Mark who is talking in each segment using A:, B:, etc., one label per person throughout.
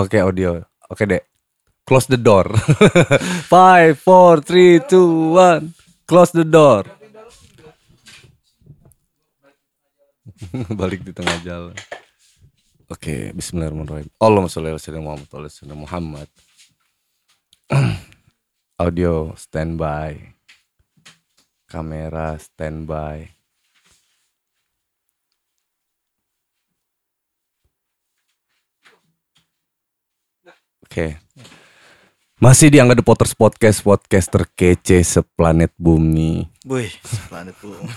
A: Oke audio. Oke dek. Close the door. Five, four, three, two, one. Close the door. Balik di tengah jalan. Oke, Bismillahirrahmanirrahim. Allahumma sholli ala sayyidina Muhammad wa ala Muhammad. Audio standby. Kamera standby. Oke. Masih di Angga The Potters Podcast, podcast terkece seplanet bumi.
B: Wih, planet bumi.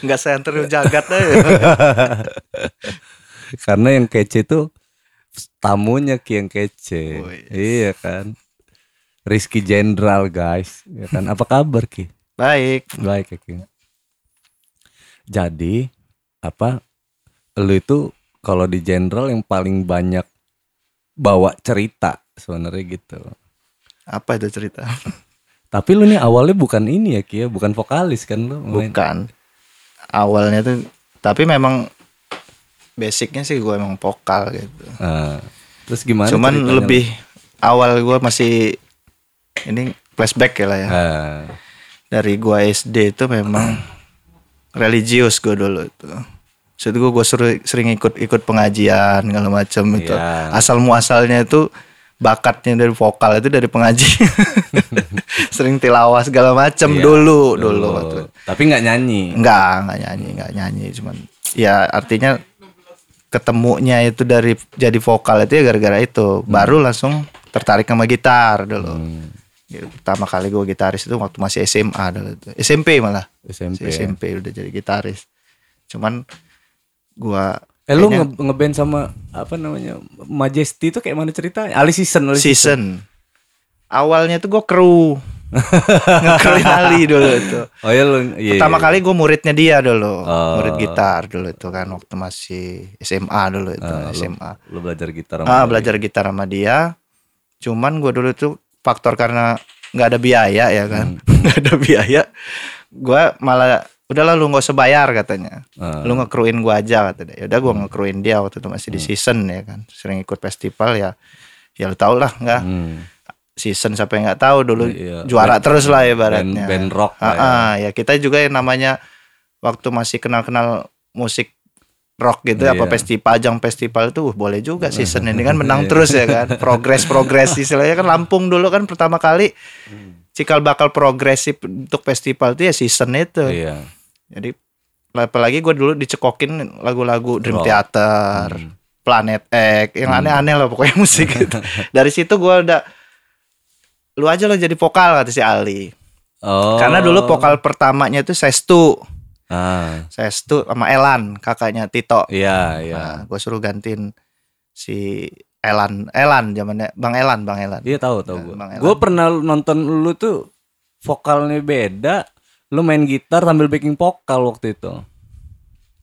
B: Enggak center jagat deh.
A: Karena yang kece itu tamunya ki yang kece.
B: Oh, yes.
A: Iya kan. Rizky Jenderal guys, ya kan. Apa kabar Ki?
B: Baik.
A: Baik ya Ki. Jadi apa? Lu itu kalau di Jenderal yang paling banyak bawa cerita sebenarnya gitu.
B: Apa itu cerita?
A: Tapi lu nih awalnya bukan ini ya Ki ya, bukan vokalis kan lu main.
B: Bukan. Awalnya tuh tapi memang basicnya sih gue emang vokal gitu.
A: Nah, terus gimana?
B: Cuman lebih awal gue masih ini flashback ya lah ya.
A: Ah,
B: Dari gua SD itu memang religius gue dulu itu. Saat itu gue sering, sering ikut ikut pengajian segala macam itu.
A: Iya.
B: Asal muasalnya itu bakatnya dari vokal itu dari pengajian. sering tilawah segala macam
A: iya,
B: dulu dulu waktu.
A: Tapi nggak nyanyi.
B: Enggak, enggak nyanyi, enggak nyanyi, cuman ya artinya ketemunya itu dari jadi vokal itu ya gara-gara itu. Baru langsung tertarik sama gitar dulu.
A: Hmm,
B: Gitu. Pertama kali gue gitaris itu waktu masih SMA dulu itu. SMP malah.
A: SMP.
B: SMP udah jadi gitaris. Cuman gua
A: Eh lu nge- ngeband sama apa namanya Majesty itu kayak mana ceritanya? Ali Season, Ali
B: season. Awalnya tuh gue kru. Ngekruin Ali dulu itu.
A: Oh iya lu iya.
B: Pertama
A: iya.
B: kali gue muridnya dia dulu,
A: Oh.
B: murid gitar dulu itu kan waktu masih SMA dulu itu
A: Ah, lu-
B: SMA.
A: lu belajar gitar sama
B: Ah belajar gitar sama dia. Cuman gue dulu tuh faktor karena nggak ada biaya ya kan,
A: Hmm.
B: nggak ada biaya. Gue malah udahlah lu nggak usah bayar katanya.
A: Ah.
B: Lu ngekruin gue aja kata dia. Yaudah gue ngekruin dia waktu itu masih di
A: Hmm.
B: season ya kan, sering ikut festival ya. Ya lu tau lah nggak
A: Hmm.
B: season siapa yang nggak tahu dulu
A: Iya.
B: juara
A: Band-
B: terus lah
A: Band,
B: ibaratnya.
A: band rock
B: Ah,
A: lah ya.
B: ya kita juga yang namanya waktu masih kenal-kenal musik rock gitu apa
A: Iya.
B: festival ajang festival itu uh, boleh juga season ini kan menang terus ya kan progres progres istilahnya kan Lampung dulu kan pertama kali cikal bakal progresif untuk festival itu ya season itu
A: Iya.
B: Jadi apalagi gue dulu dicekokin lagu-lagu Dream
A: Rock.
B: Theater
A: Hmm.
B: Planet X yang aneh-aneh lah pokoknya musik gitu dari situ gue udah lu aja lo jadi vokal kata si Ali
A: Oh.
B: karena dulu vokal pertamanya itu Sestu
A: Ah,
B: Sestu sama Elan kakaknya Tito
A: iya, iya.
B: nah, gue suruh gantiin si Elan Elan zamannya Bang Elan Bang Elan
A: Iya tahu tahu
B: Nah,
A: gue.
B: Elan.
A: Gue pernah nonton lu tuh vokalnya beda. Lu main gitar sambil backing vokal waktu itu.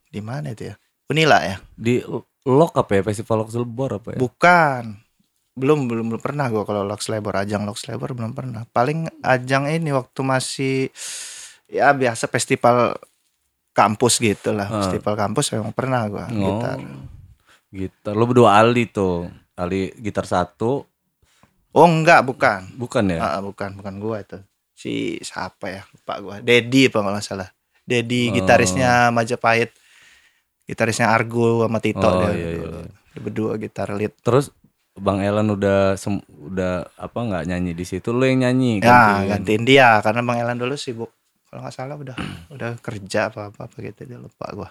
B: di mana itu ya Unila ya
A: Di Lock apa ya? Festival Lock Silbor apa ya?
B: bukan belum belum belum pernah gue kalau Lux Labor ajang Lux Labor belum pernah paling ajang ini waktu masih ya biasa festival kampus gitu lah
A: Ah.
B: festival kampus memang pernah gue
A: Oh,
B: gitar
A: Gitar. Lu berdua Ali tuh. Ali gitar satu.
B: oh enggak bukan
A: Bukan ya?
B: Ah, bukan bukan gua itu si siapa ya? Lupa gua. Dedi apa nggak salah Dedi
A: Oh.
B: gitarisnya Majapahit. Gitarisnya Argo sama Tito
A: Oh,
B: dia,
A: iya, iya, iya.
B: Dia berdua gitar lead.
A: Terus Bang Elan udah sem- udah apa nggak nyanyi di situ? Lu yang nyanyi
B: ya
A: gantiin.
B: gantiin dia. Karena Bang Elan dulu sibuk. Kalau nggak salah udah udah kerja apa apa, apa gitu dia lupa gua.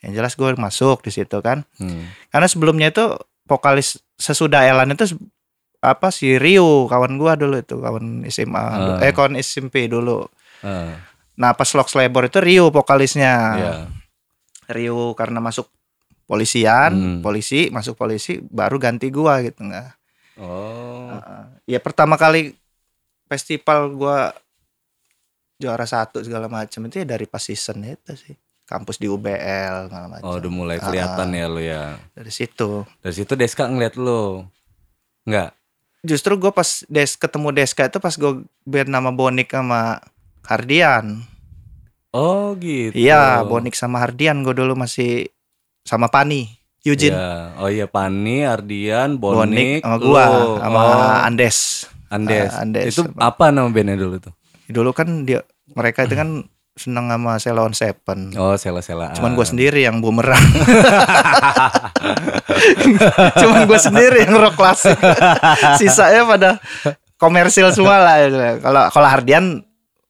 B: Yang jelas gua masuk di situ kan.
A: Hmm.
B: karena sebelumnya itu vokalis sesudah Elan itu apa si Rio kawan gua dulu itu kawan SMA
A: Ah.
B: eh kawan SMP dulu
A: Ah,
B: nah pas Lox Labor itu Rio vokalisnya
A: iya.
B: Rio karena masuk polisian,
A: Hmm.
B: polisi masuk polisi baru ganti gua gitu nggak.
A: Oh.
B: Heeh. Ya pertama kali festival gua juara satu segala macam itu ya dari pas season itu sih. Kampus di UBL segala macam.
A: Oh, udah mulai kelihatan ya lu ya.
B: Dari situ.
A: Dari situ Deska ngeliat lu. Enggak.
B: Justru gua pas des ketemu Deska itu pas gua band nama Bonik sama Hardian.
A: Oh, gitu.
B: Iya, Bonik sama Hardian gua dulu masih sama Pani. Eugene
A: Iya. Oh iya Pani, Ardian,
B: Bonik
A: Bonik,
B: sama gua
A: lu.
B: sama
A: Oh,
B: Andes
A: Andes.
B: Ah, Andes.
A: Itu apa nama bandnya dulu tuh?
B: dulu kan dia mereka itu kan seneng sama Ceylon Seven
A: Oh sela-sela.
B: cuman gue sendiri yang bumerang cuman gue sendiri yang rock klasik sisanya pada komersil semua lah kalau kalau Hardian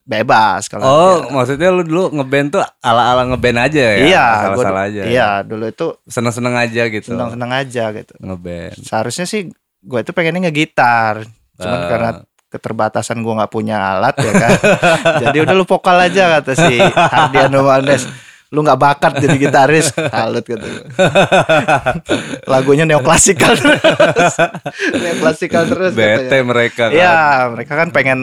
B: bebas kalau
A: Oh
B: Hardian.
A: maksudnya lu dulu ngeband tuh ala-ala ngeband aja ya?
B: iya
A: Salah-salah aja.
B: iya dulu itu
A: Seneng-seneng aja gitu.
B: senang aja gitu
A: Ngeband.
B: seharusnya sih gue itu pengennya ngegitar cuman
A: Ah.
B: karena keterbatasan gue nggak punya alat ya kan jadi udah lu vokal aja kata si Hardian sama Andes lu nggak bakat jadi gitaris halut gitu lagunya neoklasikal terus neoklasikal terus
A: Bete
B: katanya.
A: mereka kan.
B: Iya mereka kan pengen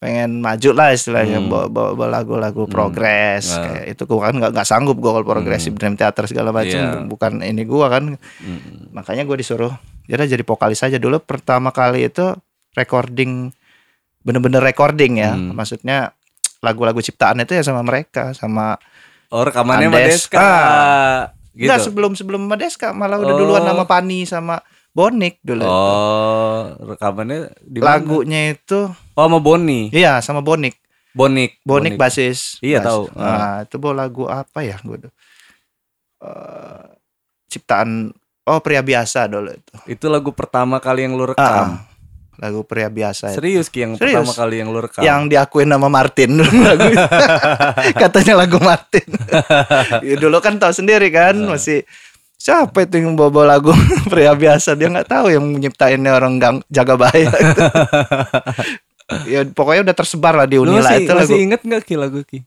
B: pengen maju lah istilahnya
A: Hmm.
B: bawa, bawa, bawa lagu-lagu progres
A: Nah.
B: kayak itu gua kan nggak nggak sanggup gua kalau progresif dream theater segala macam
A: Iya.
B: bukan ini gua kan
A: Mm.
B: makanya gue disuruh ya udah jadi vokalis aja dulu pertama kali itu recording bener-bener recording ya
A: Hmm.
B: maksudnya lagu-lagu ciptaan itu ya sama mereka sama
A: Oh rekamannya
B: Andes.
A: Madeska.
B: Ah.
A: Gitu.
B: enggak sebelum sebelum Madeska malah udah
A: Oh.
B: duluan nama Pani sama Bonik dulu
A: Oh, rekamannya di
B: lagunya itu
A: Oh, sama Boni.
B: iya sama Bonik
A: Bonik.
B: Bonik basis
A: Iya,
B: Bas-
A: tahu.
B: nah itu bawa lagu apa ya gue tuh Eh, ciptaan oh pria biasa dulu itu
A: Itu lagu pertama kali yang lu rekam.
B: Ah, lagu pria biasa itu.
A: Serius Ki yang
B: Serius.
A: pertama kali yang lu rekam.
B: yang diakuin nama Martin dulu lagu katanya lagu Martin ya, dulu kan tahu sendiri kan masih siapa itu yang bawa lagu pria biasa dia nggak tahu yang nyiptainnya orang gang jaga bahaya gitu. ya pokoknya udah tersebar lah di
A: Lu
B: Unila
A: masih,
B: itu lagu
A: masih inget gak Ki lagu Ki?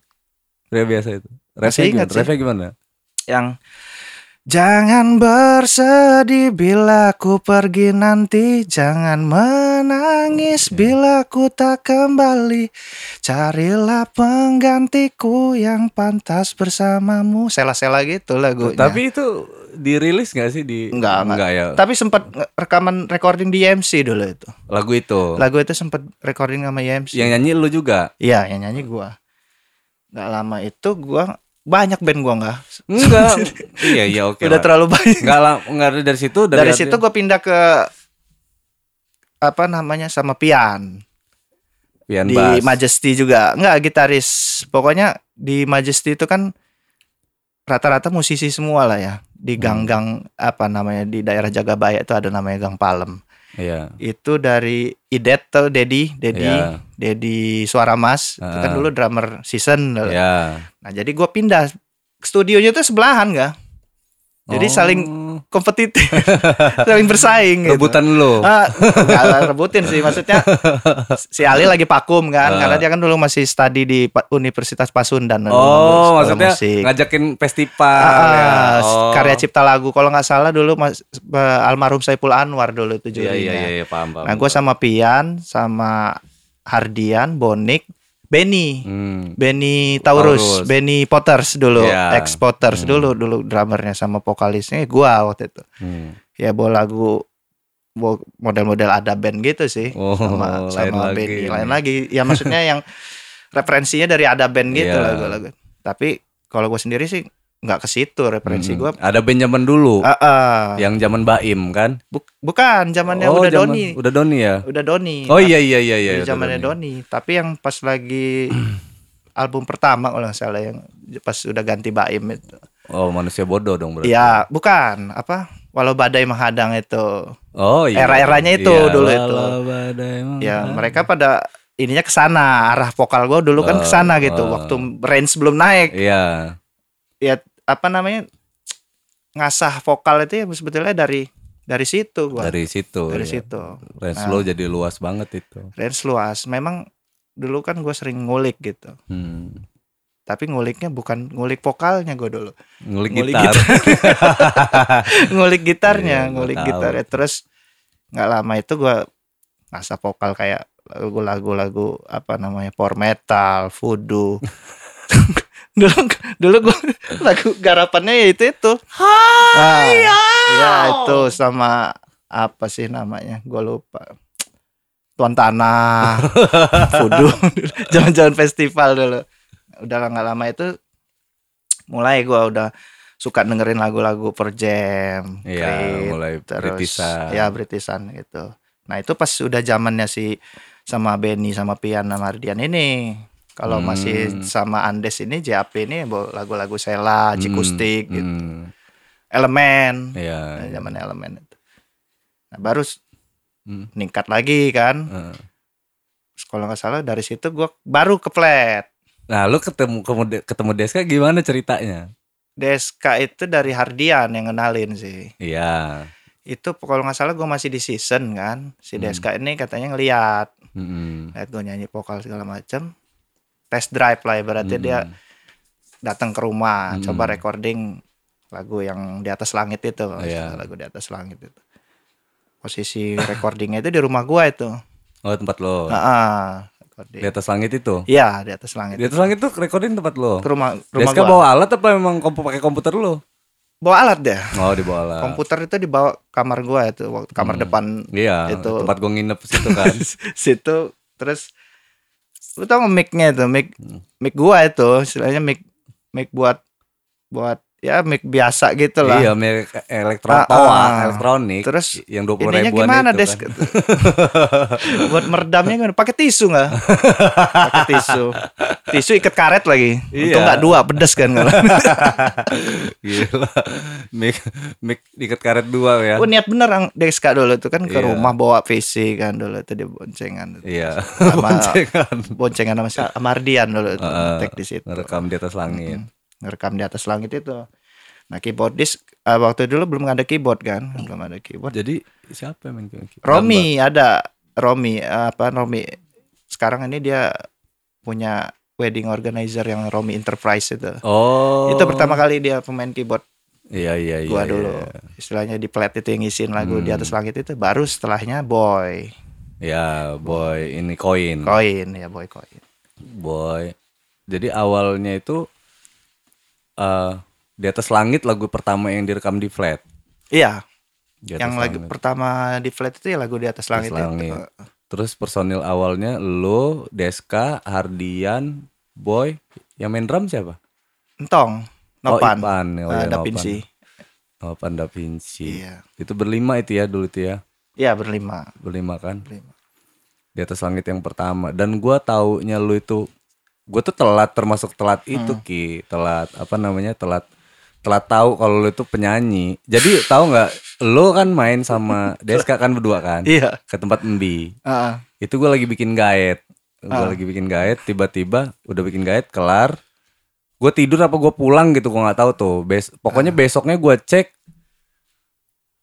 A: Ria biasa itu.
B: Masih
A: Refnya gimana?
B: sih.
A: Refnya gimana?
B: yang Jangan bersedih bila ku pergi nanti. Jangan menangis bila ku tak kembali. Carilah penggantiku yang pantas bersamamu. Sela-sela gitu lagunya.
A: Tapi itu dirilis gak sih? Di
B: Enggak, enggak.
A: ya.
B: Tapi sempat rekaman recording di IMC dulu itu.
A: Lagu itu.
B: Lagu itu sempat recording sama IMC
A: Yang nyanyi lu juga.
B: Iya yang nyanyi gua. Gak lama itu gua Banyak band gua nggak
A: Enggak. iya iya oke.
B: Udah
A: lah.
B: terlalu banyak
A: Enggak lah, enggak ada dari situ
B: dari,
A: dari,
B: situ gue pindah ke apa namanya sama Pian
A: Pian
B: di
A: bass.
B: Majesty juga nggak gitaris pokoknya di Majesty itu kan rata-rata musisi semua lah ya di
A: Hmm.
B: gang-gang apa namanya di daerah Jagabaya itu ada namanya Gang Palem
A: Iya.
B: itu dari Idet tuh Dedi Dedi
A: Iya.
B: Dedi Suara Mas itu kan
A: Ah.
B: dulu drummer season
A: Iya.
B: nah jadi gue pindah studionya tuh sebelahan gak jadi
A: Oh.
B: saling kompetitif saling bersaing gitu.
A: rebutan lu.
B: Ah, nggak rebutin sih maksudnya si Ali lagi vakum kan
A: Ah.
B: karena dia kan dulu masih studi di Universitas Pasundan
A: Oh, maksudnya
B: musik.
A: ngajakin festival
B: Ah,
A: ya.
B: ah,
A: Oh.
B: karya cipta lagu kalau nggak salah dulu mas eh, almarhum Saipul Anwar dulu itu
A: Iya
B: jurinya.
A: iya iya iya, paham paham.
B: Nah gue sama Pian sama Hardian Bonik Benny
A: Hmm.
B: Benny Taurus,
A: Taurus.
B: Benny Potters dulu,
A: Iya.
B: ex Potters
A: Hmm.
B: dulu, dulu drummernya sama vokalisnya gua waktu itu.
A: Hmm.
B: Ya bawa lagu model-model ada band gitu sih
A: Oh,
B: sama
A: lain
B: sama
A: lagi
B: Benny
A: ini.
B: lain lagi. Ya maksudnya yang referensinya dari ada band gitu
A: Iya.
B: lagu-lagu. Tapi kalau gue sendiri sih nggak ke situ referensi
A: Hmm.
B: gua.
A: Ada band zaman dulu
B: Ah, ah.
A: yang zaman Baim kan?
B: Buk- bukan zamannya
A: oh,
B: udah
A: zaman-
B: Doni.
A: Udah Doni ya?
B: Udah Doni.
A: Oh iya iya iya iya.
B: Zamannya Doni. Tapi yang pas lagi album pertama kalau nggak salah yang pas udah ganti Baim itu.
A: Oh, manusia bodoh dong berarti.
B: Ya, bukan apa? Walau badai menghadang itu.
A: Oh iya.
B: Era-eranya itu
A: Iya,
B: dulu itu.
A: badai
B: Ya, mereka pada ininya ke sana, arah vokal gue dulu kan ke sana gitu.
A: Oh.
B: Waktu range belum naik.
A: Iya.
B: Ya, apa namanya? ngasah vokal itu ya sebetulnya dari dari situ gua.
A: Dari situ.
B: Dari
A: iya.
B: situ.
A: Range
B: Nah.
A: lo jadi luas banget itu.
B: Range luas. Memang dulu kan gue sering ngulik gitu.
A: Hmm.
B: Tapi nguliknya bukan ngulik vokalnya gue dulu.
A: Ngulik,
B: Ngulik
A: gitar.
B: ngulik gitarnya,
A: Iya,
B: ngulik
A: tahu.
B: gitarnya terus nggak lama itu gua ngasah vokal kayak lagu-lagu apa namanya power metal, voodoo. dulu dulu gua lagu garapannya ya itu itu. Ah, ya itu sama apa sih namanya? Gua lupa. Tuan Tanah, voodoo, jalan-jalan festival dulu. Udah nggak lama itu mulai gua udah suka dengerin lagu-lagu per jam, Creed,
A: mulai
B: terus
A: Britishan.
B: ya Britishan gitu. Nah itu pas udah zamannya si sama Benny sama Pian sama Ardian ini. Kalau
A: Hmm.
B: masih sama Andes ini JAP ini lagu-lagu Sela, Cikustik, gitu.
A: Hmm,
B: Elemen,
A: Iya.
B: Nah, zaman Elemen itu. Nah, baru
A: Hmm.
B: ningkat lagi kan. Terus Kalau nggak salah dari situ gua baru ke flat.
A: Nah, lu ketemu ketemu, Deska gimana ceritanya?
B: Deska itu dari Hardian yang kenalin sih.
A: Iya.
B: Itu kalau nggak salah gue masih di season kan. Si
A: Hmm.
B: Deska ini katanya ngeliat,
A: Mm-mm.
B: lihat gue nyanyi vokal segala macem. Test drive lah ibaratnya dia
A: Mm-mm.
B: datang ke rumah,
A: Hmm.
B: coba recording lagu yang di atas langit itu,
A: Iya.
B: lagu di atas langit itu. Posisi recordingnya itu di rumah gua itu.
A: Oh, tempat lo.
B: Ah, recording.
A: Di atas langit itu.
B: Iya di atas langit.
A: Di atas langit tuh recording tempat lo.
B: Ke rumah rumah
A: Deska
B: gua.
A: bawa alat apa memang kompu pakai komputer lo?
B: Bawa alat deh.
A: Oh, dibawa alat.
B: Komputer itu dibawa kamar gua itu, kamar
A: Hmm.
B: depan
A: Iya,
B: itu.
A: tempat gua nginep situ kan.
B: situ terus lu tau mic-nya itu mic
A: Hmm.
B: mic gua itu istilahnya mic mic buat buat ya mic biasa gitu lah
A: Iya, merek elektro
B: Ah,
A: toa,
B: ah.
A: elektronik.
B: Terus
A: yang 20
B: ininya
A: ribuan
B: gimana
A: itu
B: des
A: kan.
B: buat meredamnya gimana pakai tisu nggak pakai tisu tisu ikat karet lagi
A: Iya.
B: untung nggak dua pedes kan
A: Gila. Mik mik diikat karet dua ya.
B: Gua niat bener ang Deska dulu itu kan ke
A: Iya.
B: rumah bawa PC kan dulu itu di boncengan
A: Iya.
B: Sama-
A: Boncengan.
B: boncengan sama si Mardian dulu itu
A: Heeh.
B: tek di situ
A: Ngerekam di atas langit.
B: Mm, ngerekam di atas langit itu. Nah keyboardis eh, waktu dulu belum ada keyboard kan, belum ada keyboard.
A: Jadi siapa yang main keyboard?
B: Romi ada Romi apa Romi sekarang ini dia punya wedding organizer yang Romi Enterprise itu.
A: Oh.
B: Itu pertama kali dia pemain keyboard
A: Iya iya iya.
B: gua
A: iya.
B: dulu. Istilahnya di plat itu yang ngisiin lagu di
A: Hmm.
B: atas langit itu baru setelahnya Boy.
A: Ya, boy ini koin.
B: Koin ya Boy Koin.
A: Boy. Jadi awalnya itu eh di atas langit lagu pertama yang direkam di flat.
B: Iya,
A: Di atas
B: yang lagu
A: langit.
B: pertama di flat itu ya lagu di atas langit. itu.
A: langit. Terus personil awalnya lo, Deska, Hardian, Boy, yang main drum siapa?
B: Entong, Nopan,
A: Oh, Ipan. Oh,
B: eh,
A: iya,
B: Da. Vinci.
A: Nopan Da Vinci.
B: Iya.
A: Itu berlima itu ya dulu itu ya.
B: Iya berlima.
A: Berlima kan?
B: Berlima.
A: Di atas langit yang pertama. Dan gua taunya lu itu gue tuh telat termasuk telat itu
B: Hmm.
A: Ki. Telat apa namanya? Telat telat tahu kalau lu itu penyanyi. Jadi tahu nggak? Lu kan main sama Deska kan berdua kan?
B: Iya.
A: Ke tempat Embi.
B: Heeh.
A: itu gue lagi bikin gaet gue
B: Ah.
A: lagi bikin gaet tiba-tiba udah bikin gaet kelar gue tidur apa gue pulang gitu gue nggak tahu tuh Bes pokoknya
B: Ah.
A: besoknya gue cek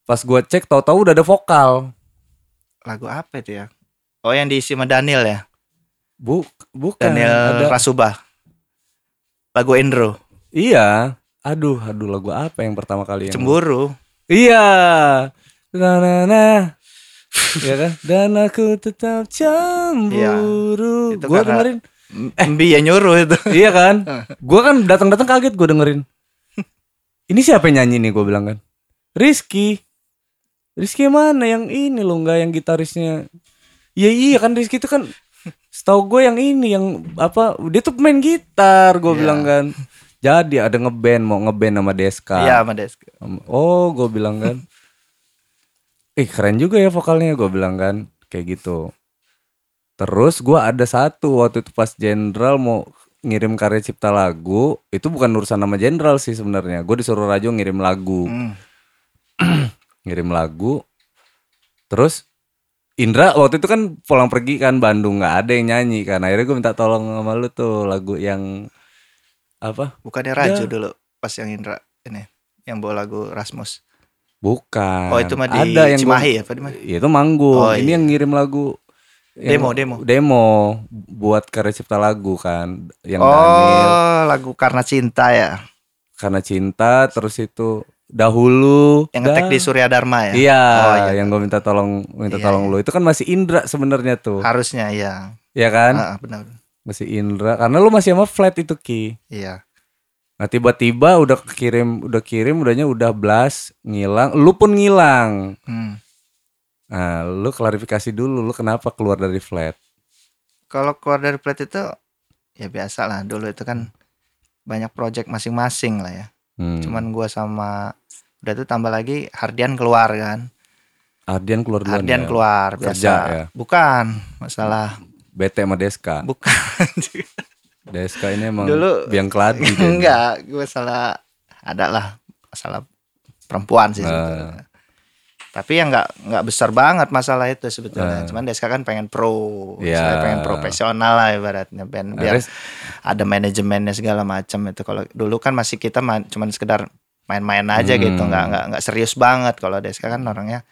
A: pas gue cek tahu-tahu udah ada vokal
B: lagu apa itu ya? Oh yang diisi sama Daniel ya?
A: Bu bukan
B: Daniel
A: ada
B: Rasubah. Lagu Endro.
A: iya. Aduh aduh lagu apa yang pertama kali yang
B: Cemburu.
A: iya. Nah nah nah ya kan? Dan aku tetap cemburu.
B: Itu
A: gue dengerin
B: Mbi yang nyuruh itu.
A: iya kan? Gue kan datang-datang kaget gue dengerin. Ini siapa yang nyanyi nih? Gue bilang kan. Rizky. Rizky mana? Yang ini loh nggak yang gitarisnya. Iya iya kan Rizky itu kan setahu gue yang ini yang apa dia tuh main gitar gue
B: Iya.
A: bilang kan. Jadi ada ngeband mau ngeband sama Deska.
B: Iya sama Deska.
A: oh gue bilang kan. Ih keren juga ya vokalnya gue bilang kan. Kayak gitu. Terus gue ada satu waktu itu pas Jenderal mau ngirim karya cipta lagu itu bukan urusan nama Jenderal sih sebenarnya. Gue disuruh Rajo ngirim lagu.
B: Hmm.
A: ngirim lagu. Terus Indra waktu itu kan pulang pergi kan Bandung nggak ada yang nyanyi kan akhirnya gue minta tolong sama lu tuh lagu yang apa
B: Bukannya Raju
A: Ya.
B: dulu pas yang Indra ini yang bawa lagu Rasmus.
A: bukan
B: Oh itu mah di
A: ada yang gua-
B: Cimahi ya? Apa di mana?
A: Ya, itu manggung.
B: Oh,
A: Ini
B: iya.
A: yang ngirim lagu yang-
B: Demo, demo.
A: Demo buat karya cipta lagu kan yang
B: oh
A: Daniel
B: lagu Karena Cinta ya.
A: karena cinta terus itu dahulu
B: Yang ngetek di Surya Dharma ya.
A: Iya,
B: Oh, iya.
A: yang gue minta tolong minta
B: Iya,
A: tolong
B: iya.
A: lu itu kan masih Indra sebenarnya tuh.
B: Harusnya iya.
A: Ya kan?
B: Ah, benar.
A: Masih Indra karena lu masih sama flat itu Ki.
B: Iya.
A: Nah, tiba-tiba udah kirim udah kirim udahnya udah blast ngilang, lu pun ngilang.
B: Hmm.
A: Nah, lu klarifikasi dulu lu kenapa keluar dari flat?
B: Kalau keluar dari plat itu ya biasa lah dulu itu kan banyak project masing-masing lah ya.
A: Hmm.
B: Cuman gua sama udah tuh tambah lagi Hardian keluar kan.
A: Ardian keluar duluan
B: Hardian
A: ya?
B: keluar biasa.
A: Kerja ya?
B: Bukan masalah
A: Bete sama Deska.
B: bukan.
A: Deska ini emang
B: Dulu-
A: biang keladi.
B: Enggak, gue salah ada lah masalah perempuan sih sebetulnya. Tapi yang nggak nggak besar banget masalah itu sebetulnya.
A: Ah.
B: Cuman Deska kan pengen pro, saya pengen profesional lah ibaratnya, ben biar
A: Akhirnya-
B: ada manajemennya segala macam itu. Kalau dulu kan masih kita cuman sekedar main-main aja
A: Hmm.
B: gitu, nggak nggak nggak serius banget. Kalau Deska kan orangnya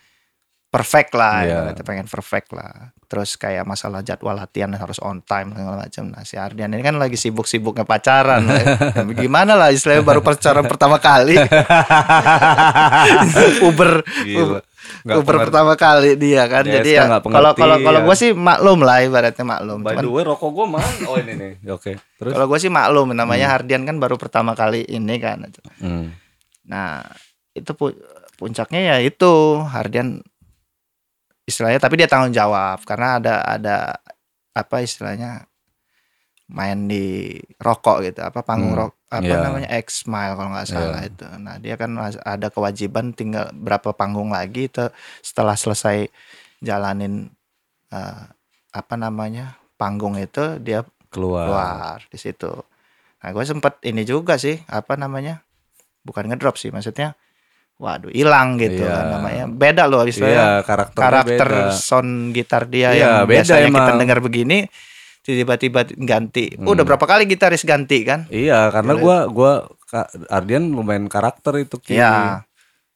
B: perfect lah,
A: Iya.
B: ibaratnya pengen perfect lah. Terus kayak masalah jadwal latihan harus on time segala macam. Nah si Ardian ini kan lagi sibuk-sibuknya pacaran. Ya, Gimana lah istilahnya baru pacaran pertama kali. Uber,
A: Gila. Nggak
B: Uber
A: pengerti.
B: pertama kali dia kan.
A: Deska
B: Jadi ya kalau kalau kalau gue sih maklum lah ibaratnya maklum.
A: By
B: Cuman
A: the way rokok gue mana? Oh ini nih. Oke. Terus?
B: kalau gue sih maklum namanya Hardian kan baru pertama kali ini kan.
A: Hmm.
B: Nah, itu pu- puncaknya ya itu Hardian istilahnya tapi dia tanggung jawab karena ada ada apa istilahnya main di rokok gitu apa panggung
A: Hmm,
B: rok apa
A: iya.
B: namanya X Smile kalau nggak salah
A: Iya.
B: itu. Nah, dia kan ada kewajiban tinggal berapa panggung lagi itu setelah selesai jalanin eh, apa namanya panggung itu dia
A: Keluar.
B: keluar di situ. Nah, gue sempet ini juga sih, apa namanya? Bukan ngedrop sih, maksudnya, waduh, hilang gitu
A: Iya.
B: kan namanya. Beda loh istilahnya.
A: karakternya
B: karakter
A: beda.
B: sound gitar dia
A: Iya,
B: yang
A: beda
B: biasanya kita
A: emang.
B: dengar begini, tiba-tiba ganti.
A: Hmm.
B: Udah berapa kali gitaris ganti kan?
A: Iya karena
B: Gila.
A: gua gua Ardian lumayan karakter itu Ki.
B: Iya.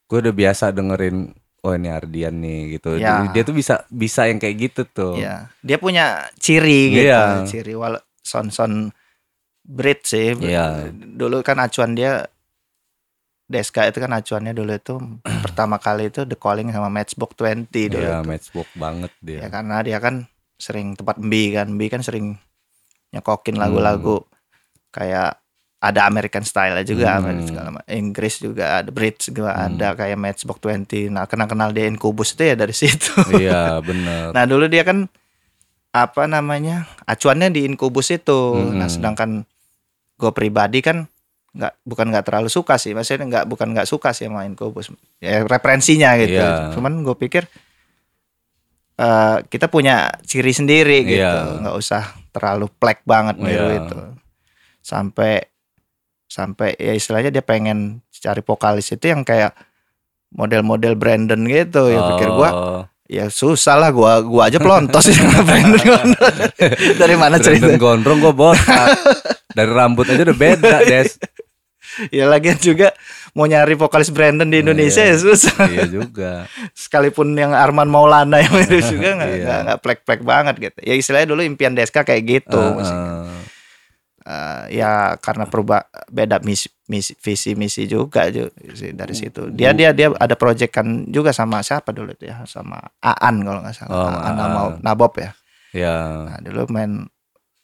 A: Gue udah biasa dengerin oh ini Ardian nih gitu.
B: Iya.
A: Dia tuh bisa bisa yang kayak gitu tuh.
B: Iya. Dia punya ciri gitu,
A: Iya.
B: ciri wal sound-sound Brit sih.
A: Iya.
B: Dulu kan acuan dia Deska itu kan acuannya dulu itu pertama kali itu The Calling sama Matchbox 20 dulu.
A: Iya,
B: itu.
A: matchbook banget dia.
B: Ya karena dia kan sering tempat Mbi kan. Mbi kan sering nyekokin
A: Hmm.
B: lagu-lagu kayak ada American style juga,
A: Hmm.
B: American segala Inggris juga ada, Brits juga
A: Hmm.
B: ada kayak Matchbox 20. Nah, kenal-kenal dia Incubus itu ya dari situ.
A: iya, bener.
B: nah, dulu dia kan apa namanya? acuannya di Incubus itu.
A: Hmm.
B: Nah, sedangkan gue pribadi kan nggak bukan nggak terlalu suka sih maksudnya nggak bukan nggak suka sih sama Incubus ya referensinya gitu
A: Iya.
B: cuman gue pikir eh kita punya ciri sendiri gitu
A: Iya.
B: nggak usah terlalu plek banget niru
A: Iya.
B: itu sampai sampai ya istilahnya dia pengen cari vokalis itu yang kayak model-model Brandon gitu ya pikir gua
A: Oh,
B: ya susah lah gua gua aja pelontos ya Brandon Gondrong. dari mana cerita
A: Brandon Gondrong gue botak. Dari rambut aja udah beda, Des.
B: ya lagian juga mau nyari vokalis Brandon di Indonesia
A: Iya.
B: ya susah
A: iya juga.
B: sekalipun yang Arman Maulana yang mirip juga nggak
A: Iya.
B: nggak plek-plek banget gitu ya istilahnya dulu impian Deska kayak gitu maksudnya. Eh, ya karena perubah beda misi, misi visi misi juga ju- sih dari situ dia dia dia ada proyekan juga sama siapa dulu itu ya sama Aan kalau nggak salah
A: Oh,
B: Aan
A: Aan.
B: Nabob ya
A: Ya,
B: nah dulu main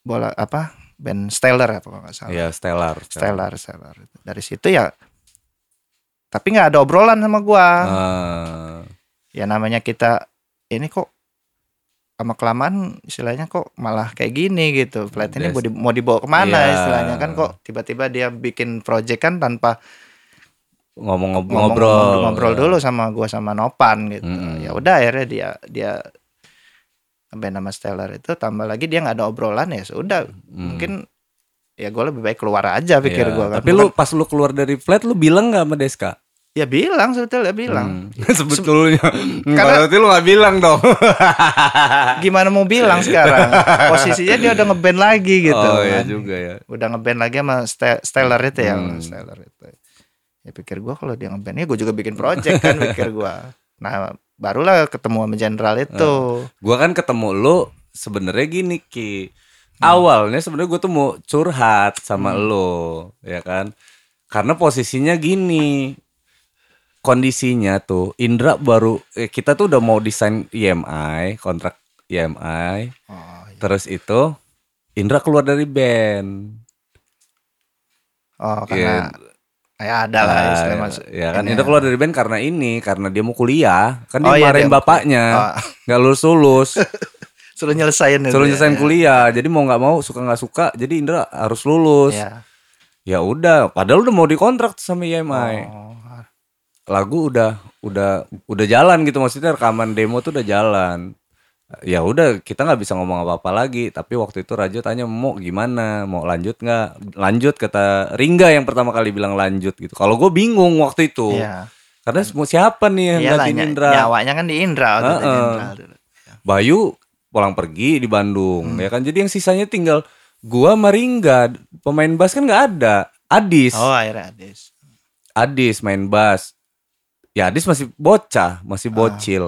B: bola apa band Stellar apa nggak salah
A: ya stellar.
B: Stellar Stellar dari situ ya tapi nggak ada obrolan sama gua
A: Ah,
B: ya namanya kita ini kok sama kelamaan istilahnya kok malah kayak gini gitu flat ini mau, di- mau dibawa ke mana
A: Iya.
B: istilahnya kan kok tiba-tiba dia bikin project kan tanpa
A: ngomong
B: ngomong-
A: ngobrol.
B: ngobrol dulu sama gua sama Nopan gitu
A: Mm-mm.
B: ya udah akhirnya dia dia band nama Stellar itu tambah lagi dia nggak ada obrolan ya sudah
A: Hmm.
B: mungkin ya gue lebih baik keluar aja pikir
A: Iya,
B: gua kan
A: Tapi lu pas lu keluar dari flat lu bilang nggak sama Deska?
B: ya bilang sebetulnya bilang
A: Hmm. Sebetulnya.
B: Karena-
A: Berarti lu gak bilang dong.
B: gimana mau bilang sekarang posisinya dia udah ngeband lagi gitu
A: oh iya
B: kan.
A: juga ya.
B: udah ngeband lagi sama Ste- Stellar itu ya
A: Hmm.
B: Stellar itu ya pikir gua kalau dia ngeband ya gue juga bikin project kan pikir gua nah barulah ketemu sama Jenderal itu
A: Gua kan ketemu lu sebenarnya gini Ki. Awalnya sebenarnya gue tuh mau curhat sama
B: Hmm.
A: lu, ya kan? Karena posisinya gini. Kondisinya tuh Indra baru eh, kita tuh udah mau desain IMI, kontrak IMI.
B: oh, iya.
A: Terus itu Indra keluar dari band.
B: oh karena ya ada lah
A: Ah,
B: istilah masuk
A: ya kan
B: ini
A: Indra keluar dari band karena ini, karena dia mau kuliah. Kan dia
B: Oh, iya, dia
A: bapaknya,
B: Oh,
A: nggak lulus lulus.
B: suruh nyelesain itu
A: Suruh
B: ya.
A: nyelesain kuliah. Jadi mau nggak mau suka nggak suka, jadi Indra harus lulus.
B: ya.
A: Ya udah, padahal udah mau dikontrak sama EMI.
B: Oh.
A: Lagu udah udah udah jalan gitu maksudnya rekaman demo tuh udah jalan. Ya udah kita nggak bisa ngomong apa-apa lagi. Tapi waktu itu Rajo tanya mau gimana, mau lanjut nggak? Lanjut kata Ringga yang pertama kali bilang lanjut gitu. Kalau gue bingung waktu itu,
B: Iya.
A: karena mau siapa nih yang
B: Iyalah,
A: gantiin Indra?
B: Nyawanya kan di Indra waktu di
A: Heeh.
B: Indra dulu.
A: Bayu pulang pergi di Bandung
B: Hmm.
A: ya kan jadi yang sisanya tinggal gua sama Ringga pemain bass kan nggak ada Adis
B: Oh, akhirnya Adis.
A: Adis main bass ya Adis masih bocah masih
B: Ah.
A: bocil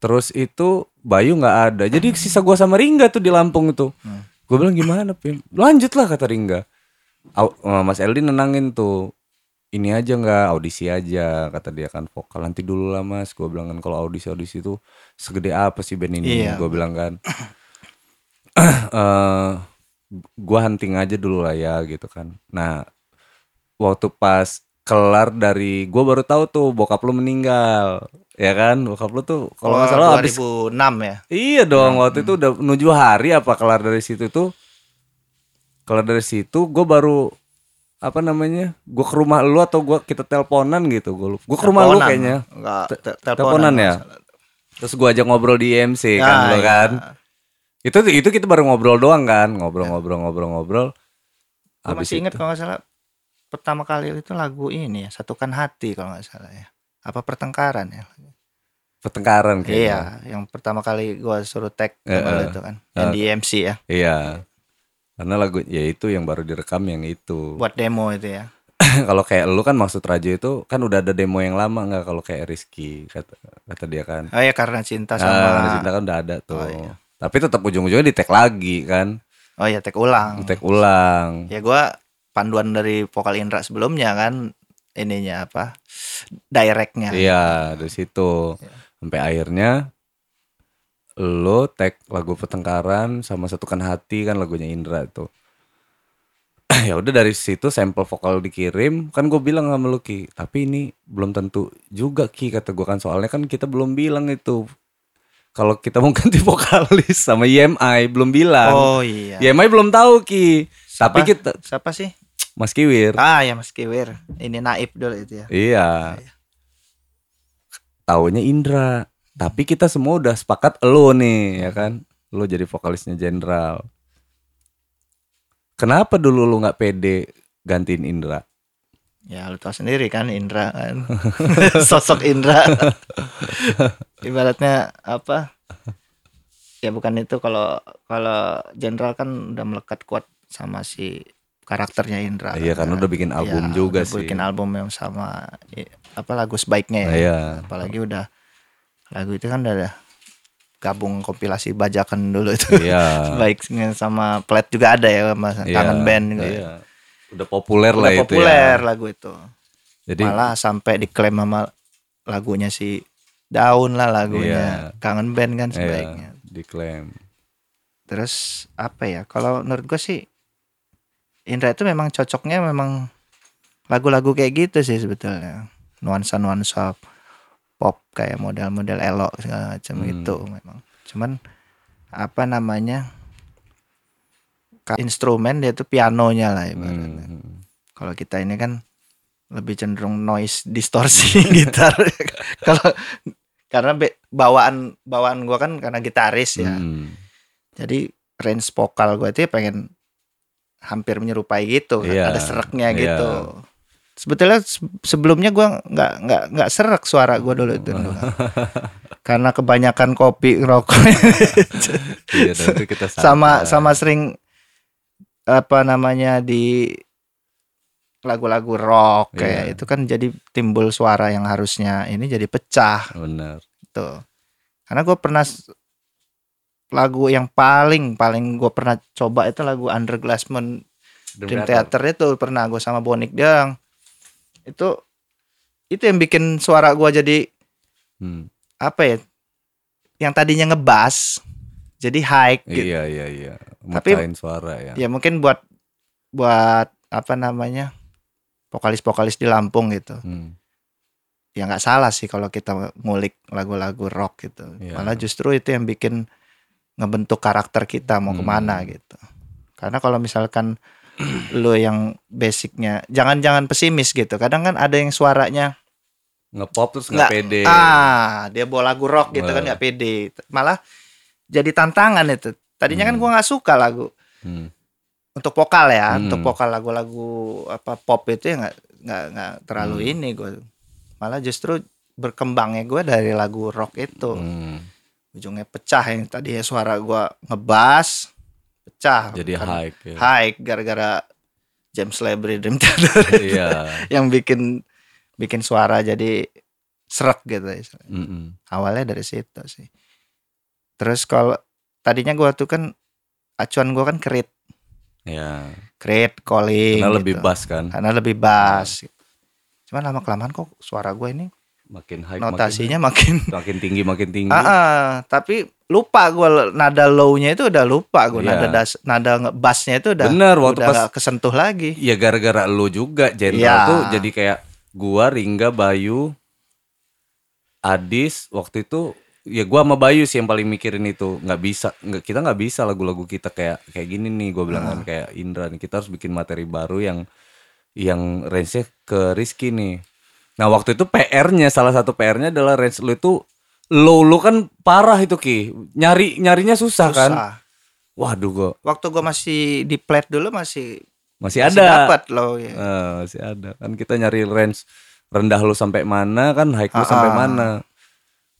A: terus itu Bayu nggak ada. Jadi sisa gua sama Ringga tuh di Lampung itu.
B: Hmm.
A: gue bilang gimana Pim? Lanjut lah kata Ringga. Eh, Mas Eldi nenangin tuh ini aja nggak audisi aja kata dia kan vokal nanti dulu lah mas. Gue bilang kan kalau audisi audisi itu segede apa sih band ini?
B: Iya.
A: gue bilang kan eh gue hunting aja dulu lah ya gitu kan. Nah waktu pas kelar dari gue baru tahu tuh bokap lu meninggal ya kan bokap lu tuh kalau nggak
B: Oh,
A: salah habis
B: 2006 ya.
A: Iya dong, waktu itu udah menuju hari apa kelar dari situ tuh. Kelar dari situ gue baru apa namanya? Gue ke rumah lu atau gua kita teleponan gitu. Gue gue ke rumah lu kayaknya.
B: Enggak,
A: Te-
B: te-
A: teleponan ya?
B: nggak salah.
A: Terus gue ajak ngobrol di IMC kan
B: Ah,
A: lu
B: iya.
A: kan. Itu itu kita baru ngobrol doang kan, ngobrol-ngobrol-ngobrol-ngobrol.
B: Gue
A: Habis
B: masih inget kalau nggak salah pertama kali itu lagu ini ya, Satukan Hati kalau nggak salah ya. Apa pertengkaran ya?
A: Pertengkaran kayaknya.
B: Iya, yang pertama kali gua suruh tag
A: eh.
B: itu kan. Yang
A: Eh.
B: di MC ya,
A: Iya. Karena lagu ya itu yang baru direkam yang itu.
B: buat demo itu ya.
A: kalau kayak lu kan maksud Rajo itu kan udah ada demo yang lama nggak kalau kayak Rizky kata kata dia kan.
B: Oh ya karena cinta
A: Ah,
B: sama
A: Karena cinta kan udah ada tuh.
B: Oh, iya.
A: Tapi tetap ujung-ujungnya di tag lagi kan.
B: Oh ya tag ulang.
A: Tag ulang.
B: Ya gua panduan dari vokal Indra sebelumnya kan ininya apa? Directnya.
A: Iya, dari situ.
B: Iya.
A: Sampai akhirnya lo tag lagu pertengkaran sama satukan hati kan lagunya Indra itu. ya udah dari situ sampel vokal dikirim kan gue bilang sama lu Ki tapi ini belum tentu juga Ki kata gue kan soalnya kan kita belum bilang itu kalau kita mau ganti vokalis sama IMI belum bilang
B: Oh iya.
A: IMI belum tahu Ki tapi
B: Siapa?
A: kita
B: Siapa sih?
A: Mas Kiwir
B: Ah ya Mas Kiwir. Ini Naib dulu itu ya.
A: Iya. Taunya Indra. Tapi kita semua udah sepakat lo nih, ya kan? Lo jadi vokalisnya Jenderal. Kenapa dulu lu nggak pede gantiin Indra?
B: Ya lu tahu sendiri kan Indra kan. Sosok Indra. Ibaratnya apa? Ya bukan itu kalau kalau Jenderal kan udah melekat kuat sama si karakternya Indra.
A: Iya kan udah bikin album
B: Ya,
A: juga
B: udah
A: sih.
B: Bikin album yang sama apa lagu sebaiknya ya.
A: Iya.
B: Apalagi udah lagu itu kan udah ada gabung kompilasi bajakan dulu itu.
A: Iya.
B: Sebaiknya sama plat juga ada ya Mas.
A: Iya,
B: Kangen band juga.
A: Iya. Udah populer
B: Udah
A: lah itu
B: populer
A: ya.
B: lagu itu.
A: Jadi
B: Malah sampai diklaim sama lagunya si Daun lah lagunya.
A: Iya.
B: Kangen band kan
A: iya,
B: sebaiknya.
A: diklaim.
B: Terus apa ya? Kalau menurut gue sih Indra itu memang cocoknya memang lagu-lagu kayak gitu sih sebetulnya. Nuansa-nuansa pop kayak model-model elok segala macam
A: Hmm.
B: itu memang. Cuman apa namanya? Instrumen dia itu pianonya lah ibaratnya.
A: Hmm.
B: Kalau kita ini kan lebih cenderung noise distorsi gitar. Kalau karena bawaan bawaan gua kan karena gitaris ya.
A: Hmm.
B: Jadi range vokal gue itu ya pengen hampir menyerupai gitu, kan.
A: Iya,
B: ada sereknya
A: iya.
B: gitu. Sebetulnya se- sebelumnya gua nggak nggak nggak serak suara gua dulu itu. dulu. Karena kebanyakan kopi rokok
A: Iya, itu kita
B: sama sama sering apa namanya di lagu-lagu rock kayak
A: Iya.
B: itu kan jadi timbul suara yang harusnya ini jadi pecah
A: benar.
B: gitu. Karena gue pernah lagu yang paling paling gue pernah coba itu lagu Underglass Moon Dream Theater itu pernah gue sama Bonik Dang itu itu yang bikin suara gue jadi
A: Hmm.
B: apa ya yang tadinya ngebas jadi high gitu.
A: Iya, iya, iya.
B: Tapi-
A: Mecahin suara ya.
B: ya mungkin buat buat apa namanya vokalis-vokalis di Lampung gitu
A: Hmm.
B: ya nggak salah sih kalau kita ngulik lagu-lagu rock gitu
A: Iya.
B: malah justru itu yang bikin ngebentuk karakter kita mau
A: Hmm.
B: ke mana gitu karena kalau misalkan lu yang basicnya jangan-jangan pesimis gitu. Kadang kan ada yang suaranya
A: Ngepop terus
B: nggak
A: pede.
B: Ah, dia bawa lagu rock gitu kan
A: Wah.
B: nggak pede. Malah jadi tantangan itu. Tadinya kan
A: Hmm.
B: gua nggak suka lagu
A: Hmm.
B: untuk vokal ya,
A: Hmm.
B: untuk vokal lagu-lagu apa pop itu ya nggak nggak nggak terlalu
A: Hmm.
B: ini gue. Malah justru berkembangnya gue dari lagu rock itu.
A: Hmm.
B: Ujungnya pecah yang tadi ya suara gua ngebas pecah.
A: Jadi
B: Karena-
A: high. ya.
B: high gara-gara James Labrie Dream Theater
A: Iya.
B: yang bikin bikin suara jadi serak gitu istilahnya.
A: Mm-mm.
B: awalnya dari situ sih terus kalau tadinya gua tuh kan acuan gua kan krit
A: Ya.
B: krit calling
A: Karena lebih
B: gitu.
A: bass kan.
B: karena lebih bass cuman lama kelamaan kok suara gue ini
A: Makin high
B: notasinya makin
A: makin, makin tinggi makin tinggi.
B: ah ah, tapi lupa gue nada low-nya itu udah lupa gue
A: Iya.
B: nada das nada bass-nya itu udah
A: Bener waktu
B: udah
A: pas
B: kesentuh lagi.
A: Ya gara-gara lu juga jenderal
B: Iya.
A: tuh jadi kayak gua Ringga Bayu Adis waktu itu ya gua sama Bayu sih yang paling mikirin itu. Nggak bisa nggak kita nggak bisa lagu-lagu kita kayak kayak gini nih gua bilang kan kayak Indra nih. Kita harus bikin materi baru yang yang range-nya ke Rizky nih nah waktu itu PR-nya salah satu PR-nya adalah range lu itu low lu kan parah itu ki. Nyari nyarinya susah, kan?
B: Susah
A: waduh gua.
B: Waktu gue masih di plat dulu masih
A: masih
B: masih
A: ada.
B: dapat low ya.
A: Eh, masih ada. Kan kita nyari range rendah lu sampai mana kan high lu sampai
B: Ah, ah.
A: mana.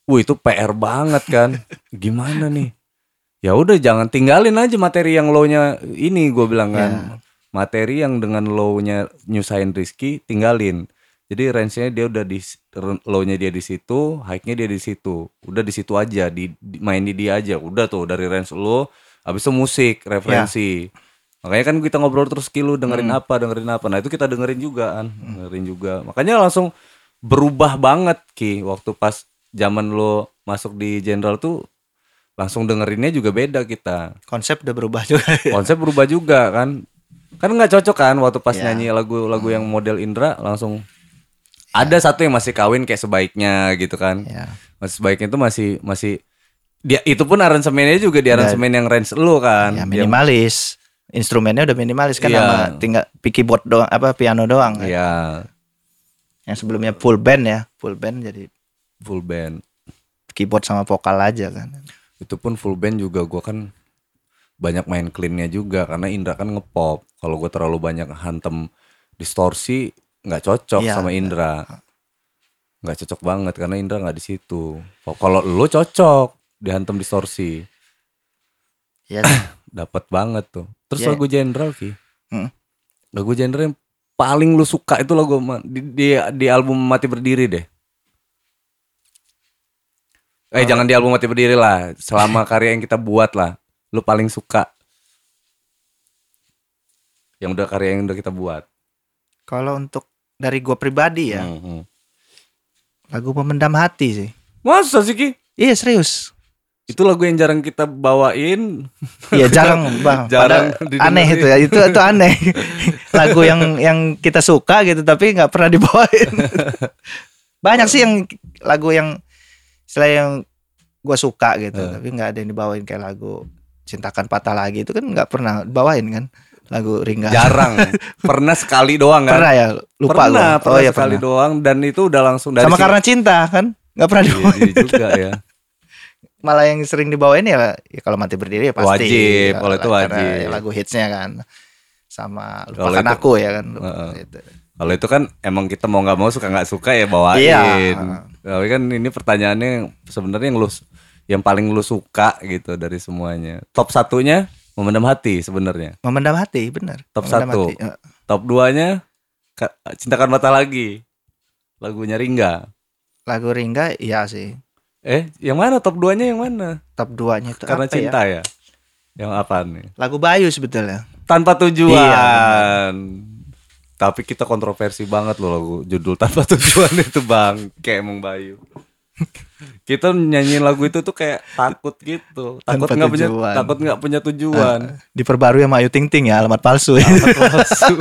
A: Wih itu PR banget kan. Gimana nih? Ya udah jangan tinggalin aja materi yang low-nya ini gue bilang kan.
B: Ya.
A: materi yang dengan low-nya nyusahin Rizky tinggalin jadi range-nya dia udah di low-nya dia di situ high-nya dia di situ. Udah di situ aja di, di- main di dia aja. Udah tuh dari range lo habis itu musik referensi. Makanya kan kita ngobrol terus lu dengerin apa dengerin apa. Nah itu kita dengerin juga kan dengerin juga. Makanya langsung berubah banget ki. Waktu pas zaman lo masuk di general tuh langsung dengerinnya juga beda kita.
B: Konsep udah berubah juga.
A: Konsep berubah juga kan. Kan nggak cocok kan waktu pas
B: Ya.
A: nyanyi lagu-lagu yang model Indra langsung ada satu yang masih kawin kayak sebaiknya gitu kan
B: ya.
A: masih sebaiknya itu masih masih dia itu pun aransemennya juga di aransemen yang range lu kan
B: ya
A: Dia-
B: minimalis instrumennya udah minimalis kan
A: Iya.
B: sama tinggal keyboard doang apa piano doang kan.
A: Iya,
B: yang sebelumnya full band ya full band jadi
A: full band.
B: keyboard sama vokal aja kan
A: Itu pun full band juga gua kan banyak main cleannya juga karena Indra kan ngepop. Kalau gua terlalu banyak hantem distorsi nggak cocok
B: Iya,
A: sama Indra. Nggak cocok banget karena Indra nggak di situ. Kalau lu cocok dihantem distorsi,
B: ya
A: dapat banget tuh. Terus
B: Iya.
A: lagu Jenderal Ki.
B: Hmm.
A: Lagu Jenderal yang paling lu suka itu lagu di, di, di album Mati Berdiri deh. Eh jangan di album Mati Berdiri lah. Selama karya yang kita buat lah. Lu paling suka. Yang udah karya yang udah kita buat.
B: kalau untuk dari gua pribadi ya.
A: Hmm, hmm.
B: lagu pemendam hati sih.
A: Masa sih Ki?
B: iya serius.
A: Itu lagu yang jarang kita bawain.
B: Iya jarang bang.
A: Jarang
B: aneh itu ya. Itu itu aneh. Lagu yang yang kita suka gitu tapi nggak pernah dibawain. Banyak sih yang lagu yang selain yang gua suka gitu
A: Eh.
B: tapi nggak ada yang dibawain kayak lagu cintakan patah lagi. Itu kan nggak pernah bawain kan lagu ringga
A: Jarang. Pernah sekali doang kan?
B: pernah ya lupa
A: pernah,
B: gua.
A: pernah
B: oh iya
A: sekali
B: pernah
A: doang dan itu udah langsung dari
B: sama
A: situ-
B: karena cinta kan nggak pernah
A: Iya,
B: dibawain
A: iya juga ya.
B: malah yang sering dibawain ya, ya kalau mati berdiri ya pasti
A: Wajib, kalau itu wajib.
B: ya lagu hitsnya kan sama lupakan
A: itu-
B: aku ya kan
A: Heeh.
B: Gitu.
A: Kalau itu kan emang kita mau nggak mau suka nggak suka ya bawain.
B: Iya.
A: Tapi kan ini pertanyaannya sebenarnya yang lu yang paling lu suka gitu dari semuanya. Top satunya memendam hati sebenarnya.
B: memendam hati bener
A: Top
B: Memendam
A: satu.
B: hati.
A: Top duanya Ka- cintakan mata lagi. Lagunya Ringga.
B: lagu ringga iya sih
A: Eh, yang mana top duanya yang mana?
B: top 2 nya itu
A: Karena
B: apa ya?
A: cinta ya. Yang apa nih?
B: lagu Bayu sebetulnya
A: Tanpa tujuan.
B: Iya,
A: Tapi kita kontroversi banget loh lagu judul tanpa tujuan itu bang, kayak emang Bayu. kita nyanyiin lagu itu tuh kayak takut gitu, takut nggak punya, takut nggak punya tujuan.
B: diperbarui sama Ayu Ting Ting ya alamat palsu
A: Amat palsu.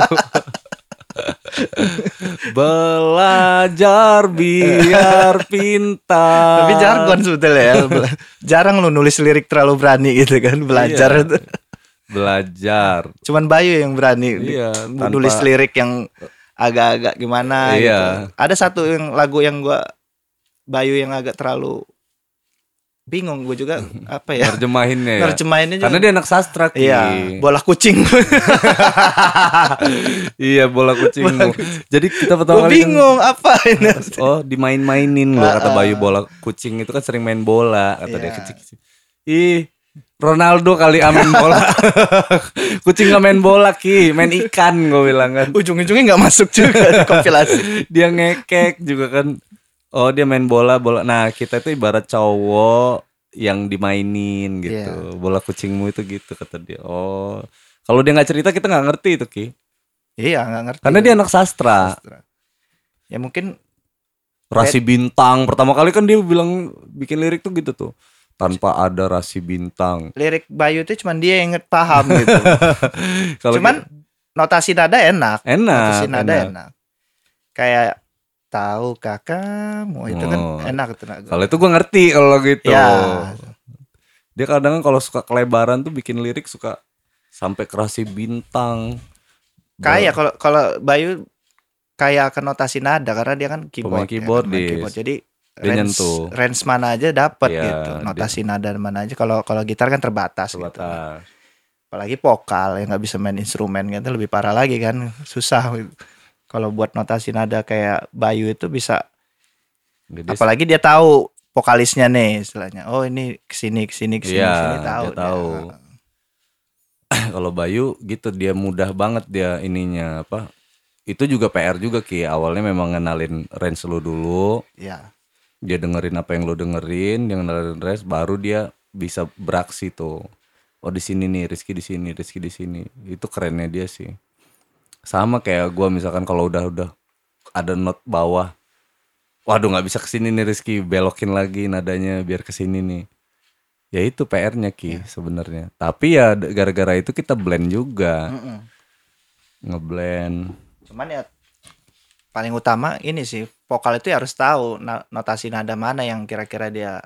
A: Belajar biar pintar.
B: tapi jargon sebetulnya ya jarang lu nulis lirik terlalu berani gitu kan belajar
A: Iya. belajar.
B: Cuman Bayu yang berani
A: Iya, tanpa-
B: nulis lirik yang agak-agak gimana
A: Iya.
B: gitu. Ada satu yang lagu yang gua Bayu yang agak terlalu bingung gue juga apa ya
A: Terjemahinnya ya.
B: nerjemahinnya juga
A: Karena dia anak sastra
B: iya bola kucing
A: iya bola kucingmu. Jadi kita pertama kali kan-
B: bingung apa ini
A: Oh, dimain-mainin loh kata. Bayu bola kucing itu kan sering main bola kata dia
B: Iya.
A: kecil-kecil. Ih, Ronaldo kali amin bola. kucing gak main bola ki, main ikan gue bilang kan.
B: ujung-ujungnya nggak masuk juga kompilasi
A: Dia ngekek juga kan. Oh dia main bola bola. Nah kita itu ibarat cowok yang dimainin gitu.
B: Iya.
A: Bola kucingmu itu gitu kata dia. Oh kalau dia nggak cerita kita nggak ngerti itu ki.
B: iya nggak ngerti
A: Karena dia anak sastra.
B: Sastra. ya mungkin
A: Rasi bintang pertama kali kan dia bilang bikin lirik tuh gitu tuh tanpa ada rasi bintang.
B: lirik Bayu itu cuman dia yang paham gitu
A: Kalau
B: cuman notasi nada enak
A: enak,
B: notasi nada
A: enak.
B: enak, kayak tahu kakakmu itu kan
A: Oh.
B: enak itu Nak.
A: Kalau itu gue ngerti kalau gitu.
B: ya
A: Dia kadang kalau suka kelebaran tuh bikin lirik suka sampai ke rasi bintang.
B: kayak kalau kalau Bayu kayak akan notasi nada karena dia kan keyboard,
A: Pemain keyboard,
B: ya,
A: yes.
B: keyboard. jadi
A: Dia
B: range,
A: nyentuh.
B: range mana aja dapat
A: Iya,
B: gitu notasi nada mana aja kalau kalau gitar kan terbatas, gitu.
A: Sebatas.
B: apalagi vokal yang nggak bisa main instrumen gitu lebih parah lagi kan susah gitu. Kalau buat notasi nada kayak Bayu itu bisa
A: Jadi
B: apalagi dia tahu vokalisnya nih istilahnya oh ini ke sini ke sini ke sini
A: Iya,
B: ke sini tahu
A: dia tahu.
B: dia.
A: kalau Bayu gitu dia mudah banget dia ininya apa? Itu juga PR juga Ki. Awalnya memang ngenalin range lu dulu.
B: ya
A: dia dengerin apa yang lo dengerin, dia ngenalin range, baru dia bisa beraksi tuh. Oh di sini nih, Rizky di sini, Rizky di sini. Itu kerennya dia sih. Sama kayak gua misalkan kalau udah udah ada not bawah, waduh nggak bisa ke sini nih Rizky, belokin lagi nadanya biar ke sini nih. Ya itu PR-nya Ki sebenarnya. Tapi ya gara-gara itu kita blend juga,
B: Mm-mm.
A: ngeblend.
B: cuman ya paling utama ini sih vokal itu ya harus tahu notasi nada mana yang kira-kira dia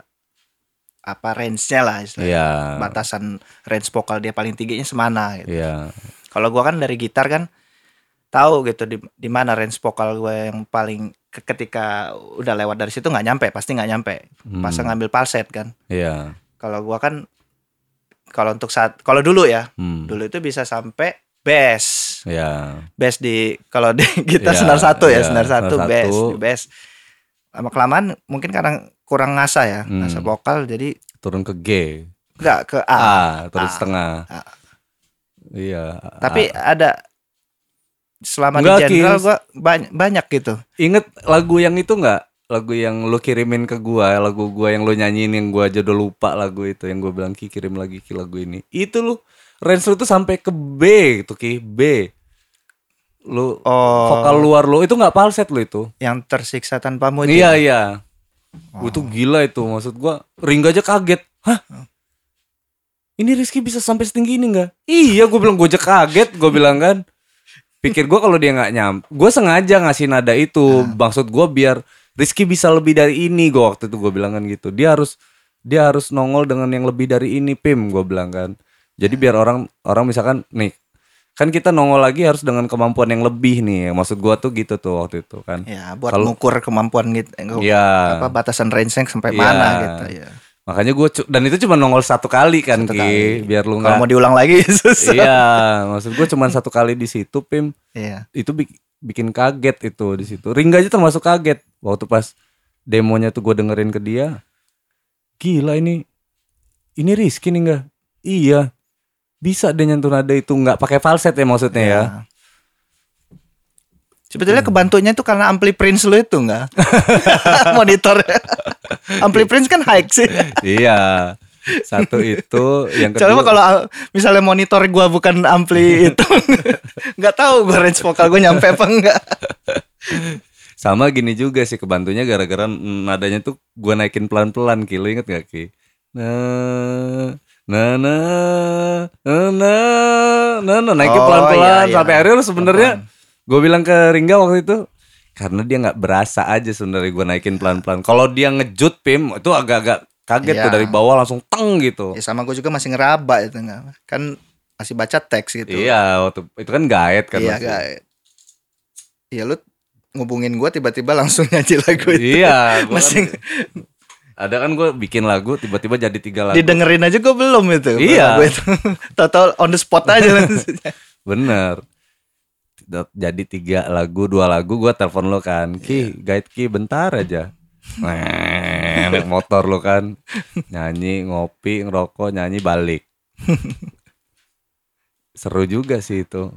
B: apa range-nya lah istilahnya.
A: Iya.
B: batasan range vokal dia paling tingginya semana gitu.
A: Iya.
B: Kalau gua kan dari gitar kan tahu gitu di di mana range vokal gue yang paling ke- ketika udah lewat dari situ nggak nyampe pasti nggak nyampe
A: Hmm.
B: masa ngambil falset kan
A: Iya.
B: kalau gua kan kalau untuk saat kalau dulu ya
A: Hmm.
B: dulu itu bisa sampai bass
A: Iya.
B: bass di kalau di gitar
A: Iya,
B: senar satu ya
A: iya,
B: senar satu
A: senar
B: bass
A: satu.
B: di bass lama kelamaan mungkin karena kurang ngasah ya
A: Hmm.
B: ngasah vokal jadi
A: Turun ke G.
B: nggak ke A
A: A, terus
B: A.
A: setengah.
B: A.
A: Iya.
B: tapi
A: A.
B: ada selama
A: Enggak,
B: di general gua banyak banyak gitu
A: inget lagu yang itu nggak? Lagu yang lu kirimin ke gua, lagu gua yang lu nyanyiin yang gua aja udah lupa lagu itu yang gua bilang Ki kirim lagi Ki lagu ini. Itu lu range lu tuh sampai ke B gitu Ki, B. Lu
B: oh
A: vokal luar lu itu nggak falset lu itu.
B: yang tersiksa tanpamu
A: Iya
B: itu ya?
A: iya. Wah, Itu gila itu maksud gua. Ringga aja kaget. Hah? Ini Rizky bisa sampai setinggi ini nggak? Iya, gue bilang gue aja kaget. Gue bilang kan. Pikir gua kalau dia nggak nyam, gue sengaja ngasih nada itu. Maksud gua biar Rizky bisa lebih dari ini. Gue waktu itu gue bilang kan gitu. Dia harus dia harus nongol dengan yang lebih dari ini, Pim. Gue bilang kan. Jadi biar orang orang misalkan nih kan kita nongol lagi harus dengan kemampuan yang lebih nih. Maksud gua tuh gitu tuh waktu itu kan.
B: ya buat
A: Kalau-
B: mengukur kemampuan gitu
A: Iya.
B: apa batasan range sampai
A: Iya.
B: mana gitu ya
A: Makanya gue dan itu cuma nongol satu kali kan
B: Satu
A: Ki,
B: kali.
A: biar lu
B: kalau mau
A: nggak.
B: diulang lagi susah
A: Iya, maksud gue cuma satu kali di situ, Pim.
B: iya
A: Itu bik- bikin kaget itu di situ. Ringga aja termasuk kaget waktu pas demonya tuh gue dengerin ke dia. Gila ini, ini Rizky nih enggak? Iya, bisa dia nyentuh nada itu nggak pakai falset ya maksudnya ya?
B: Iya. Sebetulnya kebantunya itu karena ampli Prince lu itu enggak? Monitor. Ampli Prince kan high sih.
A: iya, satu itu, yang kedua.
B: kalau uh, misalnya monitor gua bukan ampli itu nggak tahu gua range vokal gua nyampe apa enggak.
A: Sama gini juga sih kebantunya gara-gara nadanya tuh gua naikin pelan-pelan Ki, lu inget gak Ki? Nah, nah, nah, nah, nah, nah, nah, naikin
B: Oh,
A: pelan-pelan
B: iya, iya.
A: sampai akhirnya lu sebenarnya gue bilang ke Ringga waktu itu karena dia nggak berasa aja sebenarnya gue naikin pelan-pelan. Kalau dia ngejut Pim itu agak-agak kaget tuh
B: Iya.
A: dari bawah langsung teng gitu.
B: Ya sama gua juga masih ngeraba itu enggak. Kan masih baca teks gitu
A: Iya, waktu itu kan gaet kan.
B: iya
A: masih.
B: guys iya lu ngubungin gua tiba-tiba langsung nyanyi lagu itu
A: Iya, gua
B: masih
A: kan, ada kan gue bikin lagu tiba-tiba jadi tiga lagu.
B: didengerin aja gua belum itu
A: Iya.
B: itu total on the spot aja.
A: Bener. Jadi tiga lagu, dua lagu gue telepon lo kan. Ki, guide Ki bentar aja. Naik motor lo kan. Nyanyi, ngopi, ngerokok, nyanyi balik. Seru juga sih itu.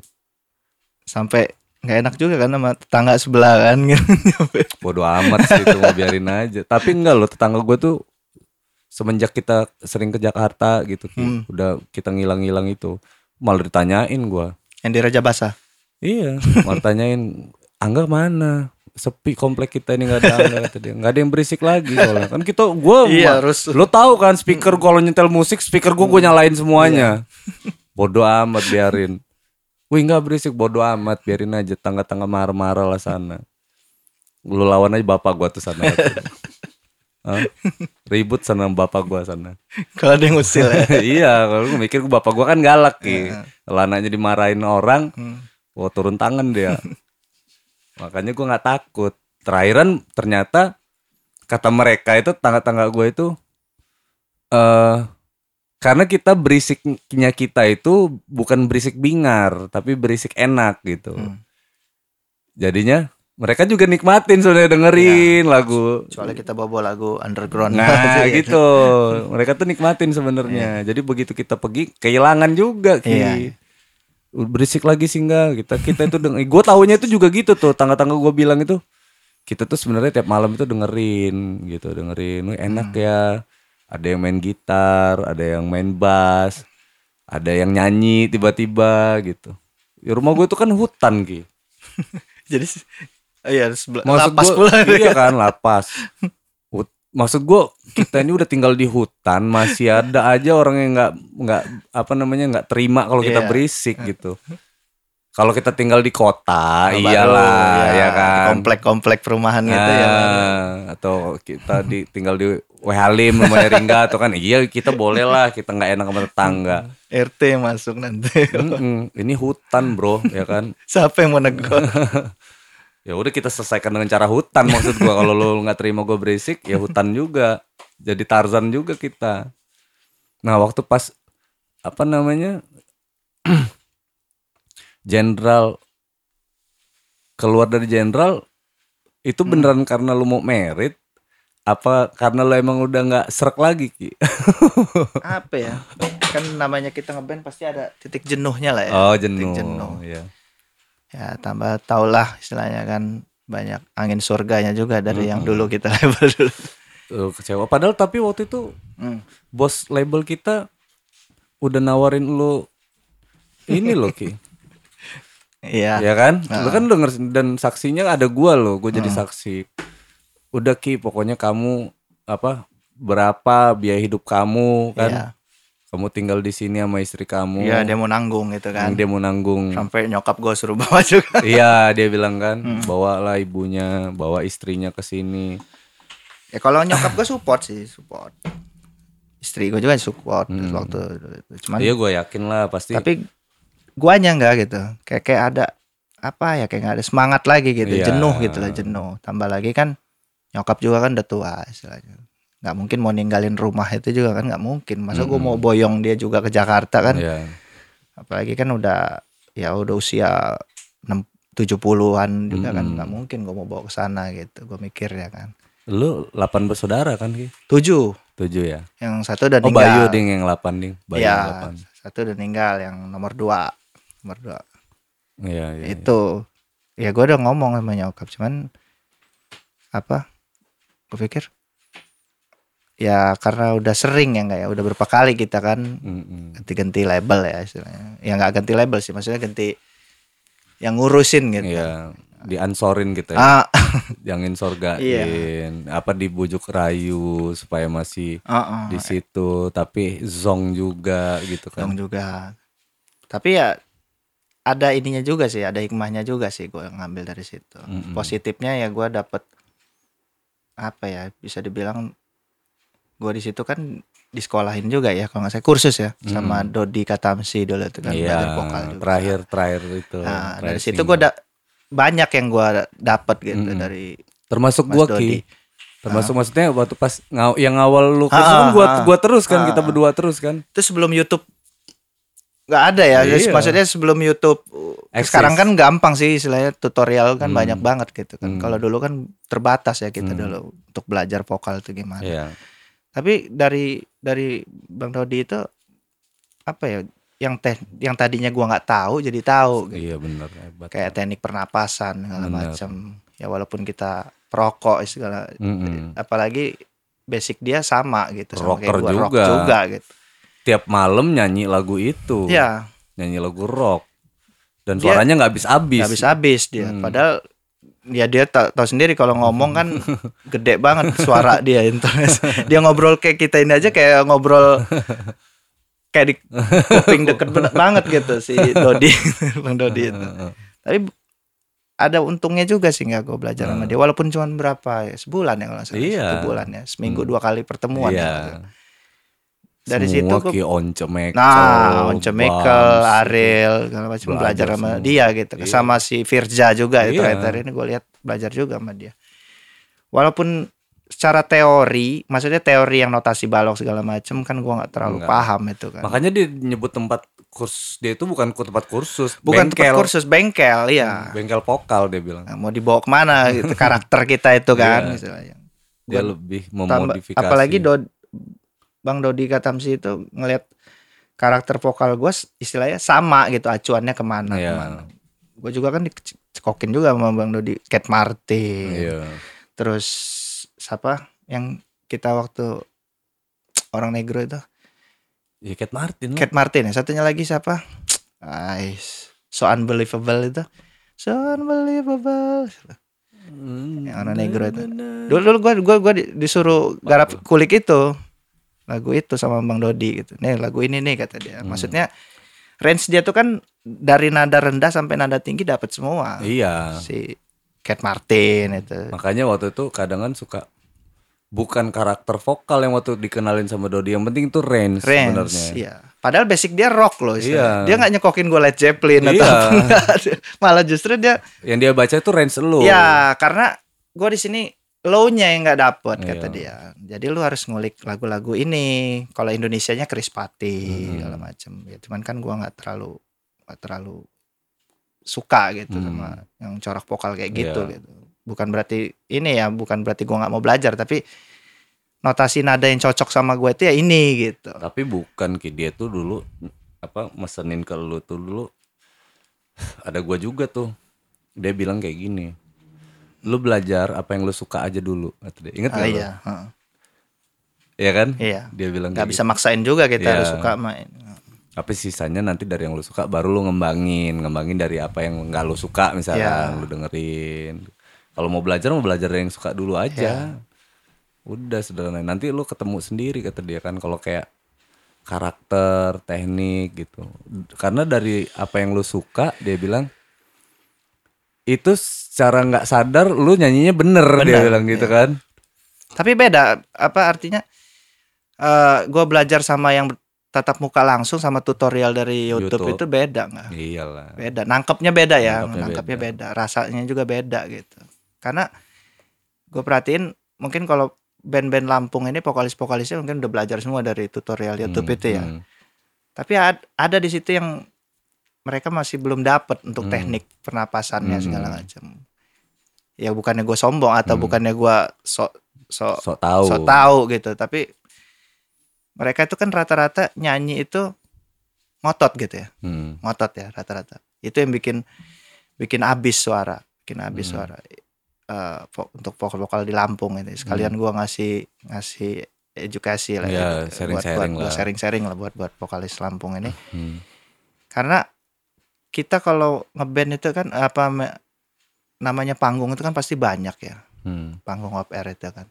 B: sampai nggak enak juga kan sama tetangga sebelah kan.
A: Bodoh amat sih itu mau biarin aja. Tapi enggak loh tetangga gue tuh semenjak kita sering ke Jakarta gitu Ki,
B: Hmm.
A: udah kita ngilang-ngilang itu malah ditanyain gua
B: yang di Raja Basah
A: Iya, malah tanyain Angga mana? Sepi komplek kita ini nggak ada Angga kata dia. Nggak ada yang berisik lagi soalnya. Kan kita gua
B: Iya,
A: ma-
B: harus-
A: lo tahu kan speaker kalau nyetel musik speaker gua gua nyalain semuanya. Bodoh amat biarin. Wih nggak berisik bodoh amat biarin aja tangga-tangga marah-marah lah sana. Lu lawan aja bapak gua tuh sana. Hah? Ribut sana sama bapak gua sana.
B: kalau ada yang usil ya
A: iya, kalau gua mikir bapak gua kan galak ki. Kalau anaknya dimarahin orang,
B: Hmm.
A: Wah turun tangan dia. Makanya gue nggak takut. Terakhiran ternyata kata mereka itu tangga-tangga gue itu eh karena kita berisiknya kita itu bukan berisik bingar tapi berisik enak gitu.
B: Hmm.
A: Jadinya mereka juga nikmatin sebenarnya dengerin lagu.
B: soalnya kita bawa lagu underground
A: Nah
B: Iya.
A: gitu. Mereka tuh nikmatin sebenarnya. Jadi begitu kita pergi kehilangan juga ki.
B: Iya.
A: Berisik lagi sih enggak. Kita kita itu denger. Gue taunya itu juga gitu tuh. Tangga-tangga gue bilang itu kita tuh sebenarnya tiap malam itu dengerin gitu dengerin. Wih, enak ya. Ada yang main gitar ada yang main bass ada yang nyanyi tiba-tiba gitu. Ya rumah gue tuh kan hutan ki.
B: Jadi iya sebelah lapas
A: gua-
B: pula.
A: Iya kan lapas. Maksud gue kita ini udah tinggal di hutan masih ada aja orang yang nggak nggak apa namanya nggak terima kalau kita
B: Iya.
A: berisik gitu. Kalau kita tinggal di kota,
B: Baru,
A: iyalah ya, kan.
B: komplek-komplek perumahan gitu ya
A: Nah, atau kita di tinggal di Wehalim rumahnya Ringga atau kan iya kita boleh lah kita nggak enak sama tetangga.
B: RT masuk nanti
A: Mm-mm, ini hutan bro ya kan.
B: siapa yang mau
A: ya udah kita selesaikan dengan cara hutan maksud gua. Kalau lu nggak terima gua berisik ya hutan juga. Jadi Tarzan juga kita. Nah waktu pas apa namanya jenderal keluar dari jenderal itu beneran karena lu mau merit apa karena lu emang udah nggak serak lagi ki?
B: Apa ya? Kan namanya kita ngeband pasti ada titik jenuhnya lah ya.
A: Oh
B: Titik
A: jenuh,
B: jenuh.
A: ya
B: ya tambah tau lah istilahnya kan banyak angin surganya juga dari yang
A: Mm-mm.
B: dulu kita label dulu
A: Lu kecewa padahal tapi waktu itu
B: Hmm.
A: bos label kita udah nawarin lu ini loh Ki.
B: iya
A: ya kan? Lu
B: Ah.
A: kan denger dan saksinya ada gua loh, gua jadi saksi. Udah Ki, pokoknya kamu apa berapa biaya hidup kamu kan?
B: Iya.
A: Kamu tinggal di sini sama istri kamu.
B: Iya, dia mau nanggung gitu kan
A: dia mau nanggung.
B: sampai nyokap gue suruh bawa juga
A: iya, dia bilang kan,
B: Hmm.
A: bawalah ibunya, bawa istrinya ke sini.
B: ya kalau nyokap gue support sih support istri gue juga support
A: Hmm.
B: waktu itu cuman
A: Iya, gua yakin lah pasti.
B: tapi guanya enggak gitu kayak kayak ada apa ya kayak nggak ada semangat lagi gitu
A: Iya.
B: jenuh gitu lah jenuh tambah lagi kan nyokap juga kan udah tua istilahnya nggak mungkin mau ninggalin rumah itu juga kan nggak mungkin masa gue
A: Mm-mm.
B: mau boyong dia juga ke Jakarta kan
A: Iya.
B: apalagi kan udah ya udah usia 6 70-an juga kan
A: Mm-mm.
B: nggak mungkin gue mau bawa ke sana gitu gue mikir ya kan
A: Lu 8 bersaudara kan Ki?
B: tujuh
A: 7 ya.
B: yang satu udah
A: Oh, Bayu ding yang 8 ding. Bayu
B: ya
A: yang 8.
B: satu udah meninggal yang nomor dua nomor dua
A: Iya, iya. iya.
B: itu ya gue udah ngomong sama nyokap cuman apa gue pikir ya karena udah sering ya nggak ya udah berapa kali kita kan
A: Mm-mm.
B: ganti-ganti label ya istilahnya ya nggak ganti label sih maksudnya ganti yang ngurusin gitu
A: Iya, diansorin gitu ya.
B: ah
A: yang insorgain,
B: Iya.
A: apa dibujuk rayu supaya masih
B: uh-uh.
A: di situ, tapi zong juga gitu kan.
B: juga tapi ya ada ininya juga sih ada hikmahnya juga sih gue ngambil dari situ
A: Mm-mm.
B: positifnya ya gue dapet apa ya bisa dibilang gue di situ kan di sekolahin juga ya kalau nggak saya kursus ya sama
A: Hmm.
B: Dodi Katamsi dulu itu kan
A: Iya,
B: belajar vokal juga.
A: terakhir terakhir itu.
B: Nah, dari situ gue banyak yang gue dapat gitu
A: Mm-mm.
B: dari
A: termasuk
B: Dodi.
A: Ki. Termasuk maksudnya waktu pas ngaw yang awal lu kursus
B: Ah,
A: kan gua
B: ah,
A: gua terus kan
B: ah,
A: kita
B: ah.
A: berdua terus kan.
B: itu sebelum YouTube nggak ada ya
A: Iya.
B: maksudnya sebelum YouTube
A: Eksis.
B: sekarang kan gampang sih istilahnya tutorial kan
A: Hmm.
B: banyak banget gitu kan
A: Hmm.
B: kalau dulu kan terbatas ya kita
A: Hmm.
B: dulu untuk belajar vokal itu gimana
A: Iya.
B: Tapi dari dari Bang Dodi itu apa ya yang teh yang tadinya gua nggak tahu jadi tahu gitu.
A: Iya benar hebat.
B: kayak teknik pernapasan segala macam ya walaupun kita perokok segala
A: Mm-mm.
B: apalagi basic dia sama gitu sama
A: Rocker
B: kayak gua rock
A: juga.
B: juga gitu
A: Tiap malam nyanyi lagu itu.
B: ya
A: Nyanyi lagu rock. Dan suaranya nggak habis-habis.
B: habis-habis dia
A: Hmm.
B: padahal ya dia ta- tahu sendiri kalau ngomong kan gede banget suara dia internet dia ngobrol kayak kita ini aja kayak ngobrol kayak di kuping deket banget gitu si Dodi bang Dodi itu tapi ada untungnya juga sih nggak gue belajar sama dia walaupun cuma berapa ya sebulan ya kalau salah
A: Iya.
B: satu bulan ya seminggu
A: Hmm.
B: dua kali pertemuan
A: Iya.
B: ya. Dari
A: Semua
B: situ
A: Ki Once
B: Nah, Once
A: Bams,
B: Ariel, segala macam
A: Belajar
B: belajar sama
A: semua.
B: dia gitu.
A: Iya.
B: Sama si Firja juga itu
A: Iya.
B: terakhir ini gue lihat belajar juga sama dia. Walaupun secara teori, maksudnya teori yang notasi balok segala macam kan gua nggak terlalu
A: Enggak.
B: paham itu kan.
A: Makanya dia nyebut tempat kurs dia itu bukan tempat kursus,
B: Bukan tempat
A: bengkel.
B: kursus bengkel, iya.
A: Bengkel vokal dia bilang.
B: Nah, mau dibawa ke mana gitu karakter kita itu kan
A: Iya.
B: istilahnya.
A: Dia
B: Gua
A: lebih
B: tambah-
A: memodifikasi.
B: apalagi Dod, Bang Dodi Katamsi itu ngelihat karakter vokal gue istilahnya sama gitu acuannya ke mana
A: Iya.
B: ke mana. Gue juga kan dicekokin juga sama Bang Dodi Cat Martin.
A: Iya.
B: Terus siapa yang kita waktu orang negro itu?
A: Ya Cat Martin.
B: Cat Martin ya. Satunya lagi siapa? Ais, so unbelievable itu. So unbelievable.
A: Hmm.
B: Yang orang negro itu. Dulu dulu gue gua di- disuruh garap kulik itu lagu itu sama Bang Dodi gitu. Nih lagu ini nih kata dia.
A: Hmm.
B: Maksudnya range dia tuh kan dari nada rendah sampai nada tinggi dapat semua.
A: Iya.
B: Si Cat Martin itu.
A: Makanya waktu itu kadang kan suka bukan karakter vokal yang waktu dikenalin sama Dodi. Yang penting itu range,
B: Range,
A: sebenarnya.
B: iya. Padahal basic dia rock loh.
A: Iya.
B: Dia nggak nyekokin gue Led Zeppelin atau
A: Iya.
B: apa. nggak ada. Malah justru dia,
A: Yang dia baca itu range lu.
B: ya karena gue di sini low-nya yang nggak dapet kata
A: Iya.
B: dia. Jadi lu harus ngulik lagu-lagu ini. Kalau Indonesianya Chris Patti
A: Hmm.
B: segala macam. Ya, cuman kan gua nggak terlalu nggak terlalu suka gitu
A: Hmm.
B: sama yang corak vokal kayak gitu
A: Iya.
B: gitu. Bukan berarti ini ya, bukan berarti gua nggak mau belajar, tapi notasi nada yang cocok sama gue itu ya ini gitu.
A: Tapi bukan Ki dia tuh dulu apa mesenin ke lu tuh dulu ada gua juga tuh. Dia bilang kayak gini. Lu belajar apa yang lu suka aja dulu. kata dia. Ingat
B: Ah,
A: gak lu?
B: iya.
A: Iya kan?
B: iya.
A: Dia bilang
B: Nggak bisa maksain juga kita
A: Iya.
B: harus suka main.
A: tapi sisanya nanti dari yang lu suka baru lu ngembangin ngembangin dari apa yang nggak lu suka misalnya
B: Iya.
A: lu dengerin kalau mau belajar mau belajar dari yang suka dulu aja udah sederhana nanti lu ketemu sendiri kata dia kan kalau kayak karakter teknik gitu karena dari apa yang lu suka dia bilang itu secara nggak sadar lu nyanyinya bener, dia
B: Bener,
A: bilang gitu
B: iya.
A: kan
B: Tapi beda apa artinya? eh gue belajar sama yang tatap muka langsung sama tutorial dari YouTube,
A: YouTube.
B: itu beda nggak?
A: iyalah
B: Beda, nangkepnya beda ya,
A: Nangkepnya
B: nangkepnya
A: beda.
B: beda. rasanya juga beda gitu. Karena gue perhatiin mungkin kalau band-band Lampung ini vokalis-vokalisnya mungkin udah belajar semua dari tutorial YouTube
A: Hmm,
B: itu ya.
A: hmm.
B: Tapi ad- ada di situ yang mereka masih belum dapat untuk
A: Hmm.
B: teknik pernapasannya
A: Hmm.
B: segala macam. Ya bukannya gue sombong atau
A: Hmm.
B: bukannya gue sok sok
A: sok tahu
B: so tahu gitu tapi mereka itu kan rata-rata nyanyi itu ngotot gitu ya
A: Hmm.
B: ngotot ya rata-rata itu yang bikin bikin habis suara bikin habis
A: Hmm.
B: suara Eh, vo- untuk vokal vokal di Lampung ini sekalian gua ngasih ngasih edukasi lah
A: Hmm. Ya,
B: ya, buat-
A: sharing-sharing
B: buat, buat
A: lah.
B: sharing-sharing lah buat buat vokalis Lampung ini
A: Hmm.
B: karena kita kalau ngeband itu kan apa namanya panggung itu kan pasti banyak ya
A: Hmm.
B: panggung off air itu kan.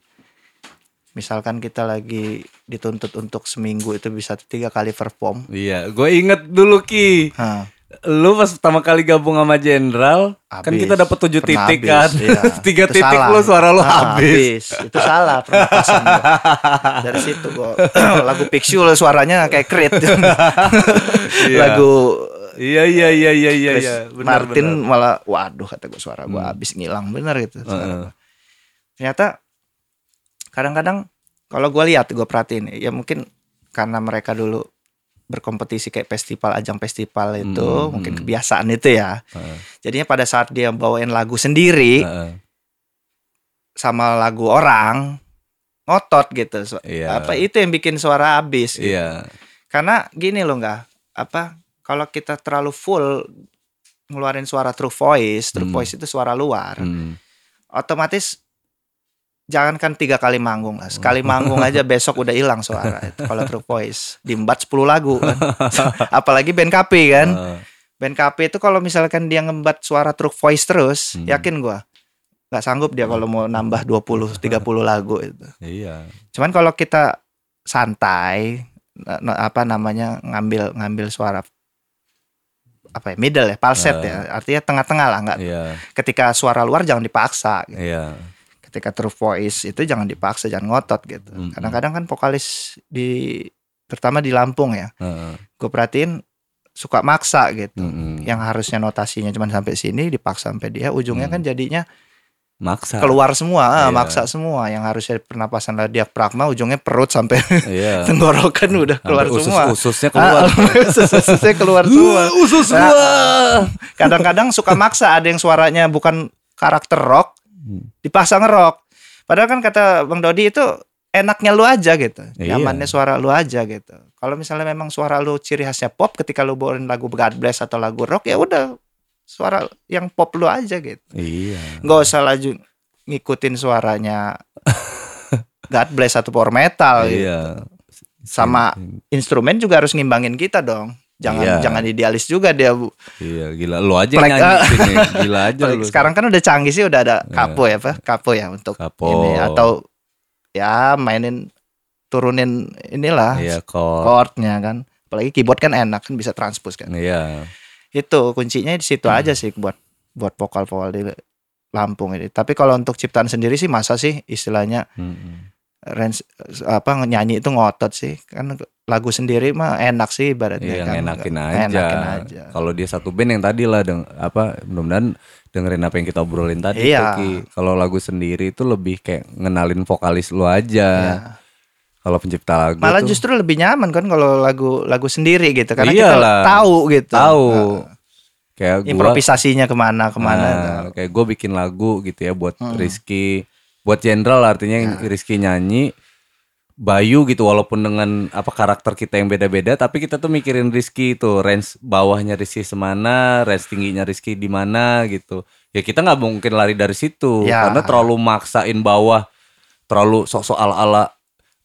B: Misalkan kita lagi dituntut untuk seminggu itu bisa tiga kali perform.
A: Iya, gue inget dulu Ki.
B: Nah,
A: Lu pas pertama kali gabung sama Jenderal, kan kita dapat tujuh
B: Pernah
A: titik
B: habis,
A: kan.
B: iya.
A: Tiga
B: Itu
A: titik
B: salah.
A: lu suara lu
B: Ah,
A: habis.
B: Itu salah pernapasan gua. Dari situ gua lagu Pixul suaranya kayak Creed.
A: Iya.
B: Lagu
A: Iya iya iya iya iya
B: Chris
A: iya. Benar,
B: Martin
A: benar.
B: malah waduh kata gue suara gue
A: Hmm.
B: habis ngilang bener gitu. suara gua. Ternyata kadang-kadang kalau gue lihat gue perhatiin ya mungkin karena mereka dulu berkompetisi kayak festival ajang festival itu
A: Hmm,
B: mungkin
A: hmm.
B: kebiasaan itu ya.
A: Heeh.
B: Jadinya pada saat dia bawain lagu sendiri
A: Heeh.
B: sama lagu orang ngotot gitu.
A: Iya.
B: Apa itu yang bikin suara habis? gitu.
A: Iya.
B: Karena gini loh nggak apa kalau kita terlalu full ngeluarin suara true voice, true
A: Hmm.
B: voice itu suara luar,
A: Hmm.
B: otomatis jangankan tiga kali manggung lah, sekali manggung aja besok udah hilang suara itu kalau true voice, diembat 10 lagu kan, apalagi band KP kan,
A: Heeh.
B: band KP itu kalau misalkan dia ngembat suara true voice terus,
A: Hmm.
B: yakin gua nggak sanggup dia kalau mau nambah 20 30 lagu itu.
A: Iya.
B: Cuman kalau kita santai apa namanya ngambil ngambil suara apa ya middle ya falset
A: Ah.
B: ya artinya tengah-tengah lah nggak
A: Iya.
B: ketika suara luar jangan dipaksa gitu.
A: Iya.
B: ketika true voice itu jangan dipaksa jangan ngotot gitu
A: Mm-mm.
B: kadang-kadang kan vokalis di terutama di Lampung ya
A: Heeh.
B: gue perhatiin suka maksa gitu
A: Mm-mm.
B: yang harusnya notasinya cuma sampai sini dipaksa sampai dia ujungnya
A: Hmm.
B: kan jadinya
A: maksa.
B: keluar semua ah,
A: Iya.
B: maksa semua yang harusnya pernapasan diafragma ujungnya perut sampai
A: Iya.
B: tenggorokan udah keluar
A: Sampai
B: semua
A: Usus-ususnya keluar.
B: Ah, usus-ususnya keluar semua.
A: usus
B: Nah. Kadang-kadang suka maksa ada yang suaranya bukan karakter rock
A: Hmm.
B: dipaksa ngerok. Padahal kan kata Bang Dodi itu enaknya lu aja gitu.
A: Iya.
B: Nyamannya suara lu aja gitu. Kalau misalnya memang suara lu ciri khasnya pop ketika lu bawain lagu God Bless atau lagu rock ya udah suara yang pop lu aja gitu.
A: Iya.
B: Nggak usah laju ngikutin suaranya God Bless atau power metal gitu.
A: Iya.
B: Sama instrumen juga harus ngimbangin kita dong. Jangan
A: Iya.
B: jangan idealis juga dia Bu.
A: Iya, gila lu aja
B: Plek-
A: yang nyanyi sini. Gila aja lu.
B: Sekarang kan udah canggih sih udah ada
A: Iya.
B: kapo ya, apa? Kapo ya untuk
A: Kapo.
B: ini atau ya mainin turunin inilah
A: Iya, kok.
B: chordnya kan. Apalagi keyboard kan enak kan bisa transpose kan.
A: Iya.
B: Itu kuncinya di situ
A: Hmm.
B: aja sih buat buat vokal-vokal di Lampung ini. Tapi kalau untuk ciptaan sendiri sih masa sih istilahnya
A: Mm-mm.
B: range apa nyanyi itu ngotot sih kan lagu sendiri mah enak sih ibaratnya
A: Iya,
B: kan.
A: enakin aja.
B: Enakin aja.
A: Kalau dia satu band yang tadi lah deng apa mudah-mudahan dengerin apa yang kita obrolin tadi
B: Iya.
A: Kalau lagu sendiri itu lebih kayak ngenalin vokalis lu aja.
B: Ya.
A: Kalau pencipta lagu
B: Malah
A: tuh
B: justru lebih nyaman kan kalau lagu lagu sendiri gitu karena kita
A: Iyalah.
B: tahu gitu.
A: tahu
B: Nah,
A: kayak gua
B: improvisasinya ke mana ke mana.
A: Nah, kayak gue bikin lagu gitu ya buat
B: Hmm.
A: Rizky buat jenderal artinya yang Rizky nyanyi Bayu gitu walaupun dengan apa karakter kita yang beda-beda tapi kita tuh mikirin Rizky itu range bawahnya Rizky semana range tingginya Rizky di mana gitu ya kita nggak mungkin lari dari situ
B: Ya.
A: karena terlalu maksain bawah terlalu sok-sok ala-ala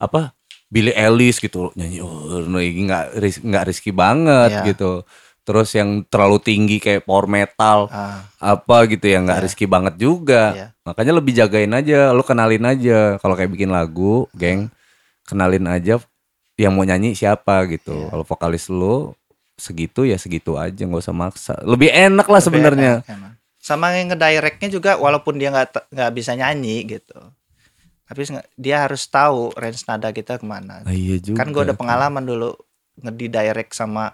A: apa Billy Ellis gitu nyanyi oh ini nggak nggak Rizky banget
B: Ya.
A: gitu terus yang terlalu tinggi kayak power metal
B: Ah,
A: apa gitu ya nggak
B: Iya.
A: riski banget juga
B: Iya.
A: makanya lebih jagain aja lu kenalin aja kalau kayak bikin lagu geng kenalin aja yang mau nyanyi siapa gitu
B: Iya.
A: kalau vokalis lu segitu ya segitu aja nggak usah maksa lebih enak lah sebenarnya.
B: Sama yang ngedirectnya juga walaupun dia nggak nggak bisa nyanyi gitu. Tapi dia harus tahu range nada kita ke mana.
A: Ah, iya juga
B: kan gue ada pengalaman dulu ngedidirect sama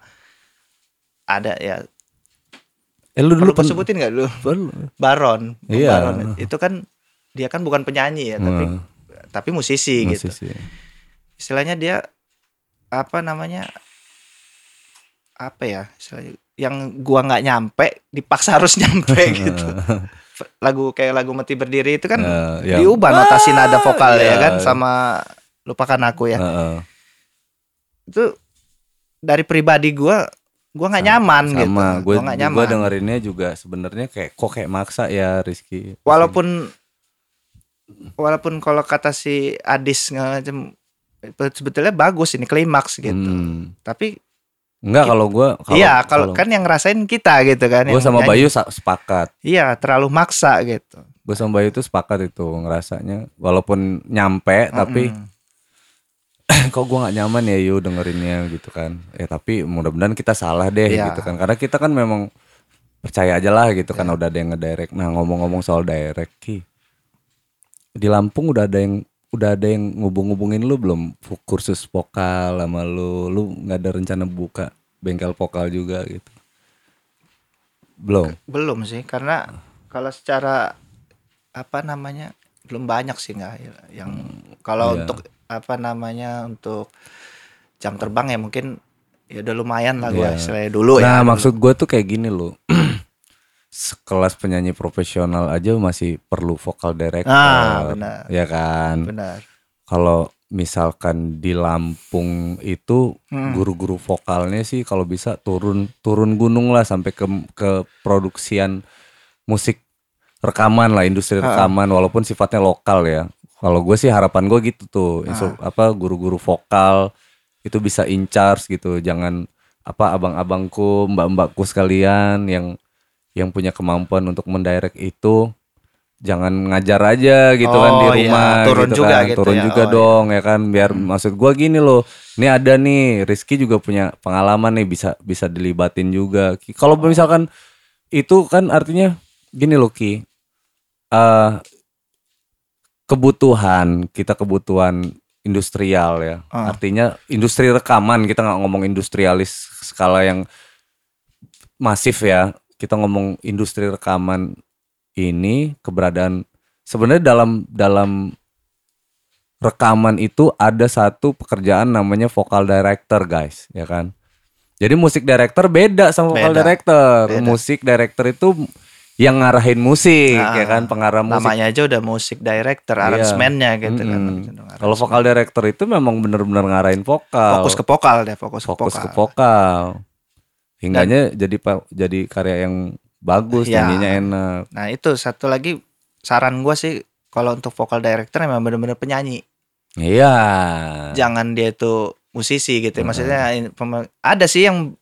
B: ada ya.
A: Eh lu dulu
B: perlu sebutin nggak dulu?
A: Perlu.
B: Baron.
A: Iya.
B: Baron. Itu kan dia kan bukan penyanyi ya tapi
A: Hmm,
B: tapi musisi, gitu.
A: Musisi.
B: istilahnya dia apa namanya apa ya istilahnya yang gua nggak nyampe dipaksa harus nyampe gitu lagu kayak lagu mati berdiri itu kan
A: Eh, yang-
B: diubah notasi nada vokal
A: iya.
B: ya. kan sama lupakan aku ya.
A: Heeh.
B: itu dari pribadi gua gua nggak nyaman gitu
A: sama. gue
B: gua nggak
A: gue
B: nyaman.
A: dengerinnya juga sebenarnya kayak kok kayak maksa ya Rizky?
B: Walaupun walaupun kalau kata si Adis ngacem sebetulnya bagus ini klimaks gitu.
A: Hmm.
B: tapi
A: Enggak kalau gue
B: iya kalau kan yang ngerasain kita gitu kan
A: gue sama
B: nyanyi.
A: Bayu sepakat
B: iya terlalu maksa gitu
A: gue sama Bayu tuh sepakat itu ngerasanya walaupun nyampe tapi
B: Mm-mm.
A: kok gua nggak nyaman ya yuk dengerinnya gitu kan. Eh tapi mudah-mudahan kita salah deh
B: Iya.
A: gitu kan. Karena kita kan memang percaya aja lah gitu kan udah ada yang ngedirect. Nah ngomong-ngomong soal direct Ki. Di Lampung udah ada yang udah ada yang ngubung-ngubungin lu belum kursus vokal sama lu. Lu nggak ada rencana buka bengkel vokal juga gitu. Belum.
B: Belum sih karena kalau secara apa namanya belum banyak sih nggak yang kalau
A: iya.
B: untuk apa namanya untuk jam terbang ya mungkin ya udah lumayan lah gua
A: Iya.
B: istilahnya dulu
A: nah,
B: ya. dulu.
A: maksud gue tuh kayak gini loh. Sekelas penyanyi profesional aja masih perlu vokal director.
B: Ah, benar.
A: Ya kan?
B: benar.
A: Kalau misalkan di Lampung itu
B: Hmm.
A: guru-guru vokalnya sih kalau bisa turun turun gunung lah sampai ke ke produksian musik rekaman lah industri
B: Ah.
A: rekaman walaupun sifatnya lokal ya. Kalau gue sih harapan gue gitu tuh,
B: Ah.
A: apa guru-guru vokal itu bisa in charge gitu, jangan apa abang-abangku, mbak-mbakku sekalian yang yang punya kemampuan untuk mendirect itu jangan ngajar aja gitu kan di
B: Oh, iya.
A: rumah
B: Turun
A: gitu
B: juga
A: kan.
B: gitu
A: turun
B: ya.
A: juga
B: Oh, iya.
A: dong ya kan biar maksud gua gini loh ini ada nih Rizky juga punya pengalaman nih bisa bisa dilibatin juga kalau misalkan itu kan artinya gini loh Ki eh kebutuhan kita kebutuhan industrial ya
B: Ah.
A: artinya industri rekaman kita nggak ngomong industrialis skala yang masif ya kita ngomong industri rekaman ini keberadaan sebenarnya dalam dalam rekaman itu ada satu pekerjaan namanya vocal director guys ya kan jadi musik director beda sama vocal
B: Beda.
A: director
B: Beda.
A: musik director itu yang ngarahin musik
B: Nah,
A: ya kan pengarah musik
B: Namanya aja udah musik director, aransemennya gitu kan.
A: Mm-mm. Kalau vokal director itu memang benar-benar ngarahin vokal.
B: fokus ke vokal deh, fokus,
A: fokus
B: ke
A: ke
B: vokal.
A: Hingganya jadi jadi karya yang bagus,
B: Ya.
A: nyanyinya enak.
B: Nah, itu satu lagi saran gua sih kalau untuk vokal director memang bener-bener penyanyi.
A: Iya.
B: Jangan dia itu musisi gitu. Maksudnya ini pema- ada sih yang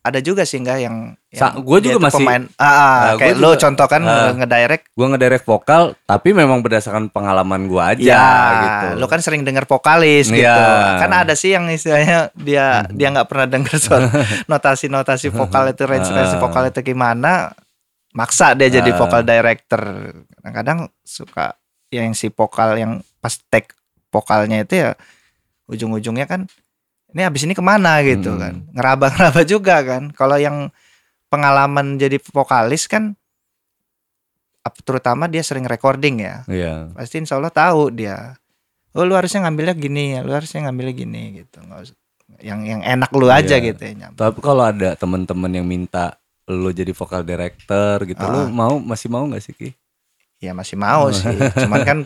B: ada juga sih enggak yang, yang dia
A: juga masih-
B: pemain ah, ah,
A: Nah,
B: kayak lo contoh kan
A: ah.
B: ngedirect
A: Gua ngedirect vokal tapi memang berdasarkan pengalaman gua aja
B: ya
A: gitu.
B: lo kan sering denger vokalis gitu
A: Iya.
B: kan ada sih yang istilahnya dia dia nggak pernah denger soal notasi-notasi vokal itu range-range
A: Ah.
B: vokal itu gimana maksa dia jadi vokal director kadang-kadang suka yang si vokal yang pas take vokalnya itu ya ujung-ujungnya kan ini habis ini ke mana gitu
A: Hmm.
B: kan ngeraba-ngeraba juga kan kalau yang pengalaman jadi vokalis kan terutama dia sering recording ya
A: Iya.
B: pasti insya Allah tahu dia oh lu harusnya ngambilnya gini ya lu harusnya ngambilnya gini gitu nggak usah yang yang enak lu aja
A: Iya.
B: gitu ya.
A: Tapi kalau ada teman-teman yang minta lu jadi vokal director gitu, lu
B: Ah.
A: mau masih mau nggak sih Ki?
B: ya masih mau sih cuman kan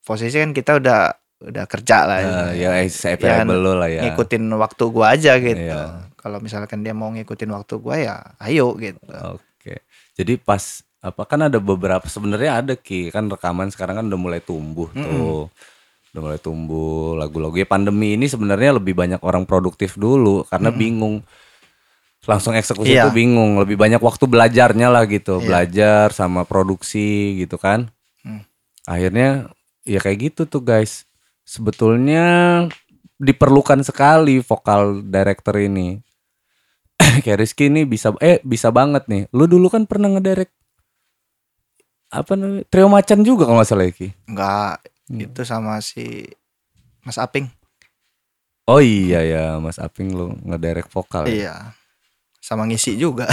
B: posisi kan kita udah udah kerja lah
A: Eh, ya saya
B: Ya,
A: lu lah ya.
B: ngikutin waktu gua aja gitu
A: Iya.
B: kalau misalkan dia mau ngikutin waktu gua ya ayo gitu
A: Oke. Jadi pas apa kan ada beberapa sebenarnya ada ki kan rekaman sekarang kan udah mulai tumbuh tuh. Udah mulai tumbuh lagu-lagu ya pandemi ini sebenarnya lebih banyak orang produktif dulu karena bingung langsung eksekusi itu bingung lebih banyak waktu belajarnya lah gitu
B: Iya.
A: belajar sama produksi gitu kan
B: Hmm.
A: akhirnya ya kayak gitu tuh guys sebetulnya diperlukan sekali vokal director ini kayak Rizky ini bisa eh bisa banget nih lu dulu kan pernah ngedirect apa namanya trio macan juga kalau nggak salah ya, Ki
B: nggak
A: Hmm.
B: itu sama si Mas Aping
A: oh iya ya Mas Aping lu ngedirect vokal ya?
B: iya sama ngisi juga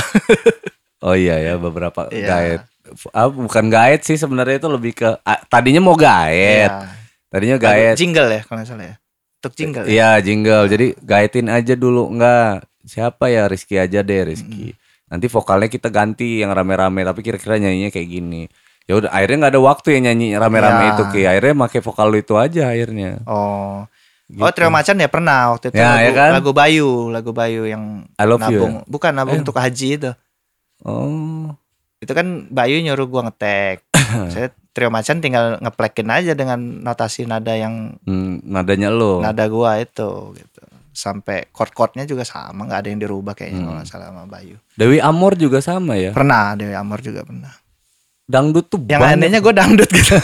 A: oh iya ya beberapa
B: Iya.
A: guide ah, bukan guide sih sebenarnya itu lebih ke ah, tadinya mau guide
B: Iya.
A: Tadinya guide
B: jingle ya kalau nggak salah ya untuk jingle ya?
A: Iya jingle. Jadi guidein aja dulu enggak. Siapa ya Rizky aja deh Rizky. Nanti vokalnya kita ganti yang rame-rame tapi kira-kira nyanyinya kayak gini. Ya udah akhirnya nggak ada waktu ya nyanyi rame-rame
B: Ya.
A: itu Ki. Akhirnya pakai vokal lu itu aja akhirnya.
B: Oh.
A: Gitu.
B: Oh, Trio Macan ya pernah waktu itu
A: Ya,
B: lagu,
A: ya kan?
B: lagu Bayu, lagu Bayu yang
A: I love you.
B: nabung. Bukan nabung
A: Eh.
B: untuk haji itu.
A: Oh.
B: Itu kan Bayu nyuruh gua ngetek. Saya Trio Macan tinggal ngeplekin aja dengan notasi nada yang
A: Hmm, nadanya lo.
B: nada gua itu gitu. Sampai chord-chordnya juga sama, nggak ada yang dirubah kayaknya
A: Hmm.
B: kalau salah sama Bayu.
A: Dewi Amor juga sama ya.
B: Pernah Dewi Amor juga pernah.
A: Dangdut tuh
B: Yang
A: banyak.
B: anehnya gue dangdut gitu.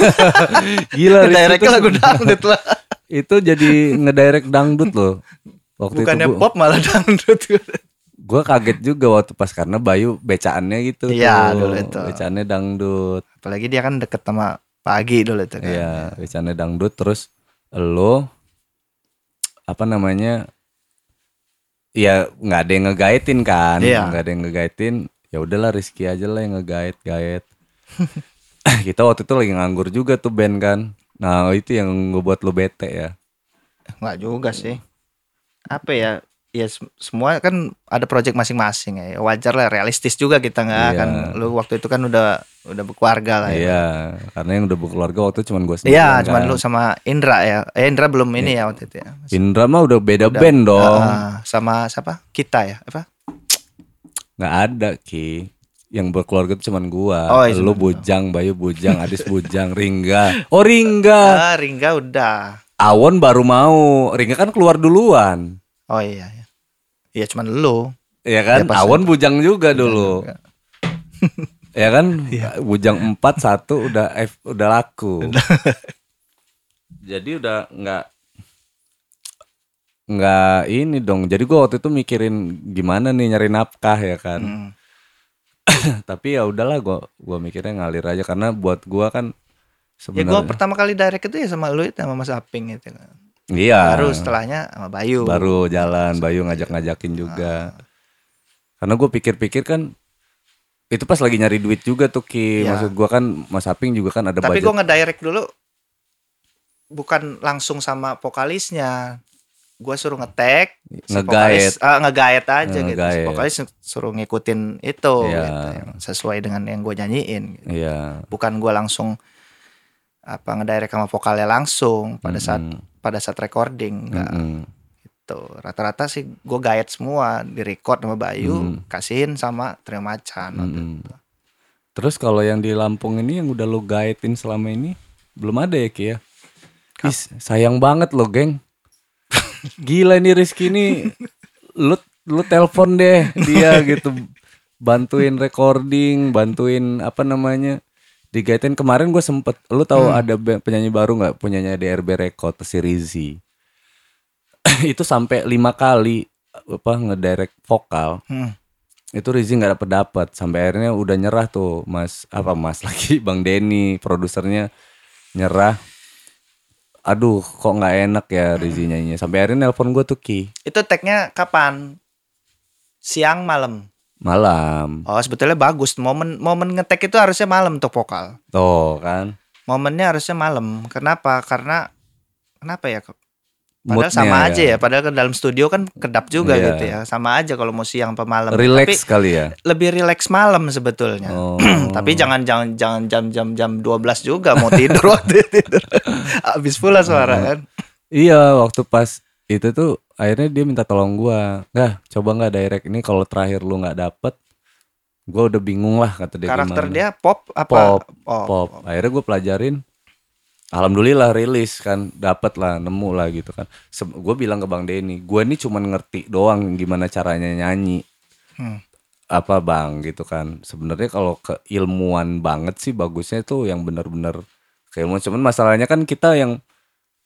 A: Gila
B: Directnya
A: tuh-
B: lagu dangdut lah.
A: itu jadi ngedirect dangdut loh. Waktu
B: Bukannya
A: itu gua,
B: pop malah dangdut.
A: gua kaget juga waktu pas karena Bayu becaannya gitu
B: Iya, dulu itu.
A: Becaannya dangdut.
B: Apalagi dia kan deket sama pagi dulu itu kan.
A: Iya, becaannya dangdut terus lo apa namanya? Ya nggak ada yang ngegaitin kan,
B: Iya.
A: nggak ada yang ngegaitin. Ya udahlah Rizky aja lah yang ngegait gait. Kita waktu itu lagi nganggur juga tuh band kan. Nah itu yang ngebuat lo bete ya.
B: Enggak juga sih. Apa ya? Ya sem- semua kan ada project masing-masing ya. Wajar lah realistis juga kita nggak
A: Iya.
B: kan. Lu waktu itu kan udah udah berkeluarga lah ya.
A: Iya, karena yang udah berkeluarga waktu itu cuman gue sendiri.
B: Iya, cuman lu sama Indra ya. Eh Indra belum ini ya waktu itu ya.
A: Indra mah udah beda band dong.
B: Ah, sama siapa? Kita ya. Apa?
A: nggak ada ki. Yang berkeluarga itu cuman gua.
B: Oh, iya,
A: lu bujang, Bayu bujang, Adis bujang, Ringga. Oh Ringga.
B: Ah, Ringga udah.
A: Awon baru mau. Ringga kan keluar duluan.
B: Oh iya ya. Iya cuman lu.
A: Ya kan?
B: Ya,
A: Awon bujang juga dulu.
B: Juga.
A: Ya kan?
B: Iya.
A: Bujang 4 satu udah F, udah laku. Jadi udah nggak nggak ini dong. Jadi gua waktu itu mikirin gimana nih nyari nafkah ya kan.
B: Hmm.
A: Tapi ya udahlah gua gua mikirnya ngalir aja karena buat gua kan
B: Ya gua
A: sebenarnya
B: pertama kali direct itu ya sama lu itu sama Mas Aping itu kan.
A: Iya
B: Baru setelahnya sama Bayu.
A: baru jalan Bayu ngajak-ngajakin juga. Karena gue pikir-pikir kan itu pas lagi nyari duit juga tuh Ki.
B: Iya.
A: Maksud gua kan Mas Aping juga kan ada
B: Tapi gua ngedirect dulu bukan langsung sama vokalisnya. Gua suruh ngetek, si
A: Ngegaet.
B: vokalis- ah, ngegaet aja gitu. Si
A: Ngegaet.
B: vokalis suruh ngikutin itu
A: Iya.
B: gitu, yang sesuai dengan yang gue nyanyiin. gitu.
A: Iya.
B: Bukan gua langsung apa ngedirect sama vokalnya langsung pada saat
A: Mm-mm.
B: Pada saat recording enggak
A: Mm-mm.
B: gitu. Rata-rata sih gue gaet semua di record sama Bayu,
A: Mm.
B: kasihin sama Trio Macan.
A: Mm-mm.
B: itu.
A: Terus kalau yang di Lampung ini yang udah lo gaetin selama ini belum ada ya Ki ya? Is, sayang banget lo, geng. Gila nih Rizky ini lu lu telepon deh dia gitu bantuin recording, bantuin apa namanya? Digaitin kemarin gue sempet lu tahu ada ba- penyanyi baru nggak punyanya DRB Record si Rizzy. itu sampai lima kali apa ngedirect vokal
B: Hmm.
A: itu Rizzy nggak dapet dapet sampai akhirnya udah nyerah tuh Mas apa Mas lagi Bang Denny produsernya nyerah aduh kok nggak enak ya Rizzy nyanyinya sampai akhirnya nelpon gue tuh Ki
B: Itu tagnya kapan? Siang malam.
A: Malam
B: Oh sebetulnya bagus. Momen momen ngetek itu harusnya malam untuk vokal.
A: tuh kan
B: Momennya harusnya malam. Kenapa? Karena kenapa ya? Padahal
A: Moodnya
B: sama
A: ya.
B: aja ya. Padahal ke dalam studio kan kedap juga
A: Iya.
B: gitu ya. Sama aja kalau mau siang apa malam.
A: relax
B: Tapi
A: kali ya
B: lebih relax malam sebetulnya.
A: oh.
B: Tapi jangan jangan jangan jam jam jam 12 juga mau tidur waktu tidur. Habis pula suara kan.
A: iya waktu pas itu tuh akhirnya dia minta tolong gua nggak coba nggak direct ini kalau terakhir lu nggak dapet gua udah bingung lah kata dia
B: Karakter
A: gimana.
B: dia pop apa?
A: Pop,
B: Oh,
A: pop. Akhirnya gue pelajarin. Alhamdulillah rilis kan, dapat lah, nemu lah gitu kan. gue bilang ke Bang Denny, gue ini cuman ngerti doang gimana caranya nyanyi.
B: Hmm.
A: Apa Bang gitu kan. Sebenarnya kalau keilmuan banget sih bagusnya tuh yang benar-benar keilmuan. Cuman masalahnya kan kita yang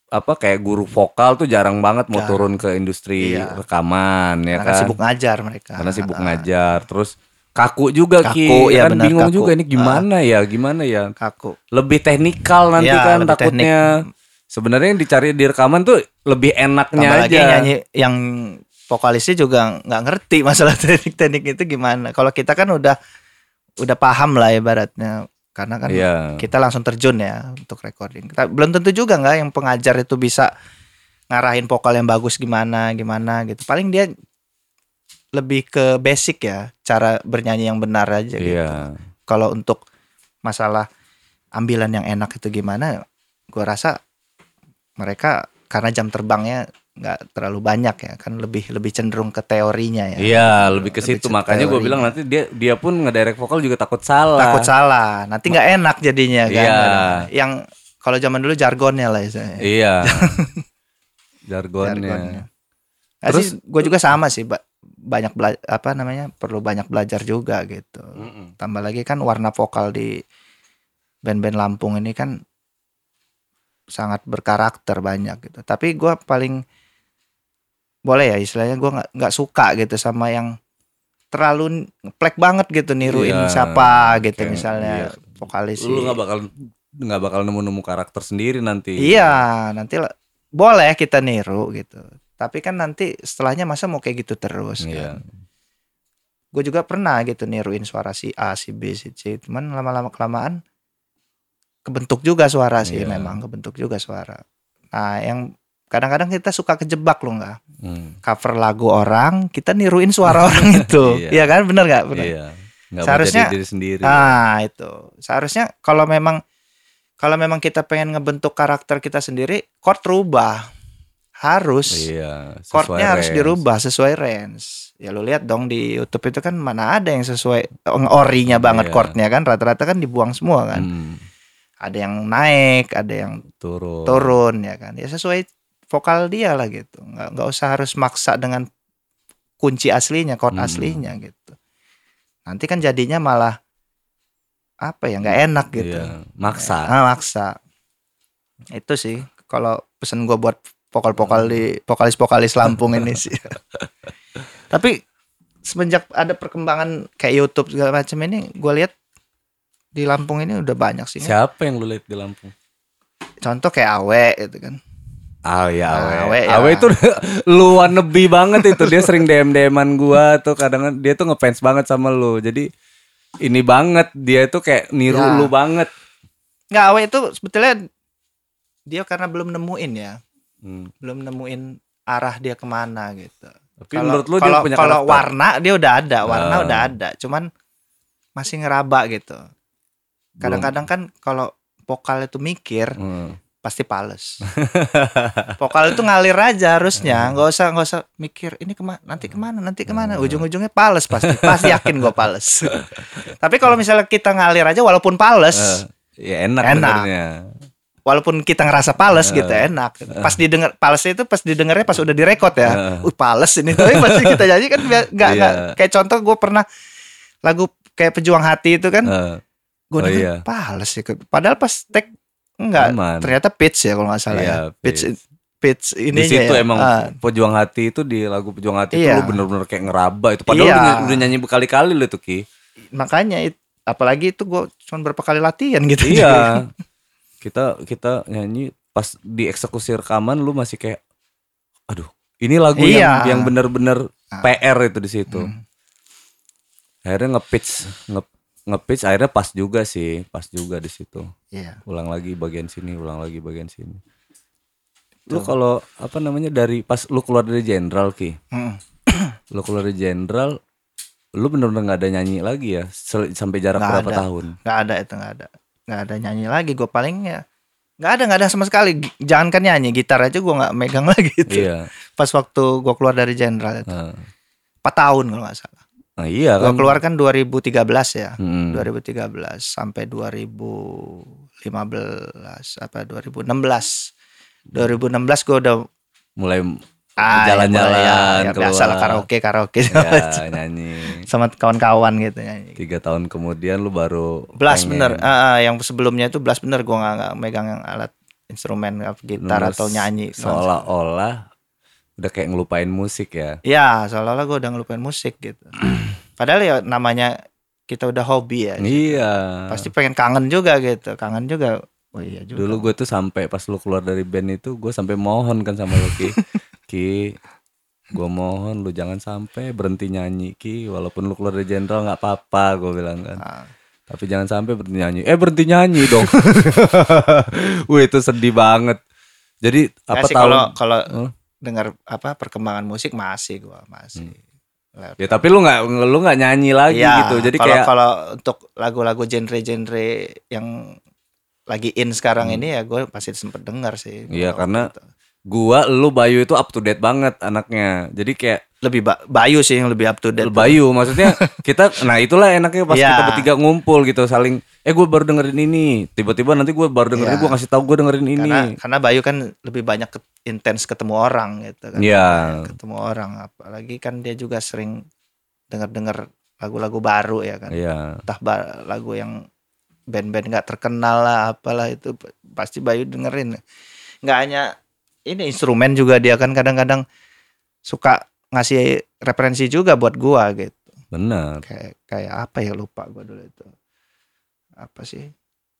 A: apa kayak guru vokal tuh jarang banget mau
B: Jarang.
A: turun ke industri
B: Iya.
A: rekaman ya
B: Karena
A: kan.
B: sibuk ngajar mereka.
A: Karena sibuk
B: Ah,
A: ngajar. Terus kaku juga
B: Kaku,
A: Ki.
B: ya
A: kan
B: benar,
A: bingung
B: kaku.
A: juga ini gimana ya, gimana ya
B: Kaku.
A: lebih teknikal nanti
B: Iya,
A: kan takutnya sebenarnya yang dicari di rekaman tuh lebih enaknya
B: Tambah lagi
A: aja
B: nyanyi yang vokalisnya juga nggak ngerti masalah teknik-teknik itu gimana. Kalau kita kan udah udah paham lah ibaratnya karena kan
A: Iya.
B: kita langsung terjun ya untuk recording. Kita, belum tentu juga nggak yang pengajar itu bisa ngarahin vokal yang bagus gimana gimana gitu. Paling dia lebih ke basic ya, cara bernyanyi yang benar aja gitu.
A: iya
B: Kalau untuk masalah ambilan yang enak itu gimana, gua rasa mereka karena jam terbangnya nggak terlalu banyak ya, kan lebih lebih cenderung ke teorinya ya.
A: iya lebih ke situ makanya gue bilang nanti dia dia pun ngedirect vokal juga takut salah
B: Takut salah, nanti nggak enak jadinya kan.
A: Iya.
B: Yang kalau zaman dulu jargonnya lah istilahnya.
A: iya jargonnya
B: Jargonnya. Nah,
A: Terus-
B: gue juga sama sih, Ba- banyak bela- apa namanya perlu banyak belajar juga gitu.
A: Mm-mm.
B: Tambah lagi kan warna vokal di band-band Lampung ini kan sangat berkarakter banyak gitu. Tapi gua paling boleh ya istilahnya gua nggak nggak suka gitu sama yang terlalu plek banget gitu niruin
A: Iya,
B: siapa gitu
A: kayak-
B: misalnya
A: iya.
B: vokalis
A: Lu nggak bakal nggak bakal nemu-nemu karakter sendiri nanti.
B: Iya, nanti boleh kita niru gitu. Tapi kan nanti setelahnya masa mau kayak gitu terus
A: Iya.
B: kan. Gue juga pernah gitu niruin suara si A, si B, si C. Cuman lama-lama kelamaan kebentuk juga suara sih
A: Iya.
B: memang kebentuk juga suara. Nah, yang kadang-kadang kita suka kejebak loh nggak?
A: Hmm.
B: Cover lagu orang, kita niruin suara orang itu.
A: Iya.
B: Iya kan? Bener nggak? Bener.
A: Iya. Nggak
B: Seharusnya-
A: diri sendiri.
B: Ah itu seharusnya kalau memang kalau memang kita pengen ngebentuk karakter kita sendiri, chord rubah harus
A: Iya.
B: chordnya harus dirubah sesuai range. Ya lu lihat dong di YouTube itu kan mana ada yang sesuai orinya banget
A: Iya.
B: chordnya kan rata-rata kan dibuang semua kan.
A: Hmm,
B: Ada yang naik, ada yang
A: turun.
B: turun ya kan. Ya sesuai vokal dia lah gitu. Nggak nggak usah harus maksa dengan kunci aslinya, chord
A: Hmm.
B: aslinya gitu. Nanti kan jadinya malah apa ya nggak enak gitu.
A: Iya. Maksa.
B: Ah, maksa. Itu sih kalau pesan gua buat vokal-vokal di vokalis-vokalis Lampung ini sih. Tapi semenjak ada perkembangan kayak YouTube segala macam ini, gua lihat di Lampung ini udah banyak sih.
A: Siapa yang lu lihat di Lampung?
B: Contoh kayak Awe itu kan.
A: Ah ya Awe.
B: Awe, ya.
A: Awe itu lu wannabe banget itu. Dia sering DM DM-an gua tuh kadang dia tuh ngefans banget sama lu. Jadi ini banget dia tuh kayak niru
B: Ya.
A: lu banget.
B: Nggak Awe itu sebetulnya dia karena belum nemuin ya,
A: Hmm.
B: belum nemuin arah dia ke mana gitu.
A: Tapi
B: Kalau
A: menurut lu dia
B: kalau
A: punya
B: kalau warna dia udah ada, warna
A: Ah.
B: udah ada, cuman masih ngeraba gitu. Kadang-kadang kan kalau vokal itu mikir
A: Hmm.
B: Pasti pales. vokal itu ngalir aja harusnya, nggak usah nggak usah mikir ini ke mana, nanti ke mana, nanti ke mana.
A: Hmm.
B: Ujung-ujungnya pales pasti, pasti yakin gue pales. Tapi kalau misalnya kita ngalir aja walaupun pales,
A: Eh, ya enak,
B: Enak.
A: benernya.
B: walaupun kita ngerasa pales
A: Eh.
B: gitu enak. Pas didengar pales itu pas didengarnya pas udah direkod ya.
A: Eh.
B: Uh pales ini tapi pasti kita nyanyi kan nggak nggak kayak contoh gue pernah lagu kayak pejuang hati itu kan
A: Eh,
B: gue
A: Oh, iya.
B: pales sih padahal pas tag enggak
A: aman.
B: ternyata pitch ya kalau nggak salah
A: Iya,
B: ya pitch
A: pitch.
B: pitch
A: Di
B: ini
A: situ
B: ya.
A: emang
B: Ah,
A: pejuang hati itu di lagu pejuang hati itu
B: Iya.
A: lu bener-bener kayak ngeraba itu. Padahal
B: Iya.
A: udah, udah nyanyi berkali-kali lu tuh Ki.
B: makanya it- apalagi itu gue cuma berapa kali latihan gitu
A: Iya. kita kita nyanyi pas di eksekusi rekaman lu masih kayak aduh, ini lagu yang
B: Iya.
A: yang bener-bener
B: Ah.
A: PR itu di situ.
B: Hmm.
A: Akhirnya nge-pitch nge nge-pitch akhirnya pas juga sih, pas juga di situ.
B: Iya.
A: Ulang lagi bagian sini, ulang lagi bagian sini. Lu kalau apa namanya dari pas lu keluar dari jenderal Ki,
B: Hmm.
A: lu keluar dari jenderal lu bener-bener nggak ada nyanyi lagi ya? Sampai jarak
B: Nggak
A: berapa
B: ada.
A: tahun?
B: Nggak ada itu nggak ada. Nggak ada nyanyi lagi. Gue paling ya nggak ada nggak ada sama sekali. Jangankan nyanyi gitar aja gue nggak megang lagi itu.
A: Iya.
B: Pas waktu gue keluar dari jenderal itu. Empat tahun kalau nggak salah
A: nah iya kan.
B: keluar kan 2013 ya.
A: Hmm.
B: 2013 sampai 2015 apa 2016 2016 gue udah
A: mulai
B: ah,
A: Jalan-jalan,
B: ya, mulai, ya, ya, biasa lah
A: keluar.
B: karaoke karaoke.
A: Ya, nyanyi.
B: sama kawan-kawan gitu nyanyi.
A: Tiga tahun kemudian lu baru
B: Blast
A: pengen.
B: bener. Ah, ah, yang sebelumnya itu blast bener. Gue nggak megang yang alat instrumen gitar
A: Terus
B: atau nyanyi.
A: seolah-olah udah kayak ngelupain musik ya?
B: Ya seolah-olah gue udah ngelupain musik gitu. Padahal ya namanya kita udah hobi ya.
A: Iya.
B: Pasti pengen kangen juga gitu. Kangen juga. Oh iya juga.
A: Dulu gue tuh sampai pas lu keluar dari band itu gue sampai mohon kan sama lu ki. Ki gue mohon lu jangan sampai berhenti nyanyi ki. Walaupun lu keluar dari jenderal nggak apa-apa gue bilang kan.
B: Ah,
A: tapi jangan sampai berhenti nyanyi. Eh berhenti nyanyi dong. Wih itu sedih banget. Jadi
B: ya
A: apa
B: sih
A: tahun
B: kalau kalau
A: Hmm.
B: Dengar apa perkembangan musik masih gua masih Lewat-
A: ya tapi lu nggak lu nggak nyanyi lagi
B: Iya,
A: gitu jadi
B: kalau
A: kayak
B: kalau untuk lagu-lagu genre-genre yang lagi in sekarang ini ya gue pasti sempet dengar sih.
A: Hmm. Iya, karena
B: gitu.
A: gua lu Bayu itu up to date banget anaknya jadi kayak
B: lebih ba- Bayu sih yang lebih up to date.
A: Bayu maksudnya kita nah itulah enaknya pas
B: Iya.
A: kita bertiga ngumpul gitu saling eh gue baru dengerin ini tiba-tiba nanti gue baru dengerin
B: Iya.
A: gue ngasih tahu gue dengerin ini
B: Karena karena Bayu kan lebih banyak ke- intens ketemu orang gitu kan.
A: Iya.
B: Ketemu orang apalagi kan dia juga sering dengar-dengar lagu-lagu baru ya kan.
A: iya
B: Entah ba- lagu yang band-band nggak terkenal lah apalah itu pasti Bayu dengerin nggak hanya ini instrumen juga dia kan kadang-kadang suka ngasih referensi juga buat gua gitu
A: Benar.
B: kayak kayak apa ya lupa gua dulu itu apa sih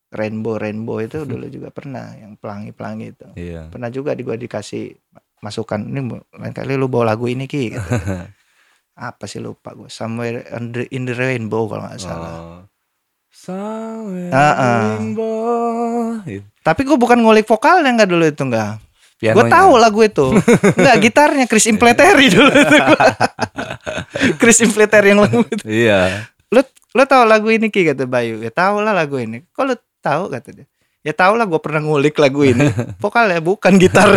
B: rainbow rainbow itu dulu juga pernah yang pelangi pelangi itu
A: Iya.
B: pernah juga di gua dikasih masukan ini lain kali lu bawa lagu ini ki gitu. apa sih lupa gua somewhere in the, in the rainbow kalau nggak salah
A: Oh. Somewhere
B: Ah, ah.
A: rainbow.
B: Tapi gua bukan ngulik vokalnya nggak dulu itu nggak Gue
A: Pianonya.
B: tahu lagu itu. Enggak, gitarnya Chris Impleteri dulu itu. Chris Impleteri yang lagu itu.
A: Iya.
B: Lu lu tahu lagu ini Ki kata Bayu. Ya tahu lah lagu ini. Kok lu tahu kata dia. Ya tahu lah gue pernah ngulik lagu ini. Vokalnya bukan gitar.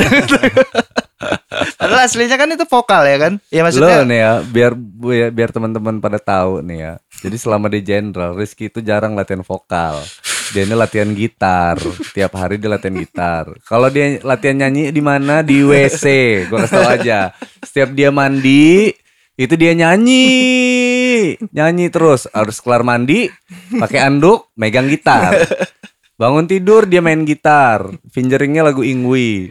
B: Padahal aslinya kan itu vokal ya kan? Ya
A: Lo
B: maksudnya
A: nih ya, biar biar, biar teman-teman pada tahu nih ya. Jadi selama di Jenderal, Rizky itu jarang latihan vokal. Dia ini latihan gitar. Tiap hari dia latihan gitar. Kalau dia latihan nyanyi di mana? Di WC. Gua kasih tau aja. Setiap dia mandi, itu dia nyanyi. Nyanyi terus. Harus kelar mandi, pakai anduk, megang gitar. Bangun tidur dia main gitar. Fingeringnya lagu Ingwi.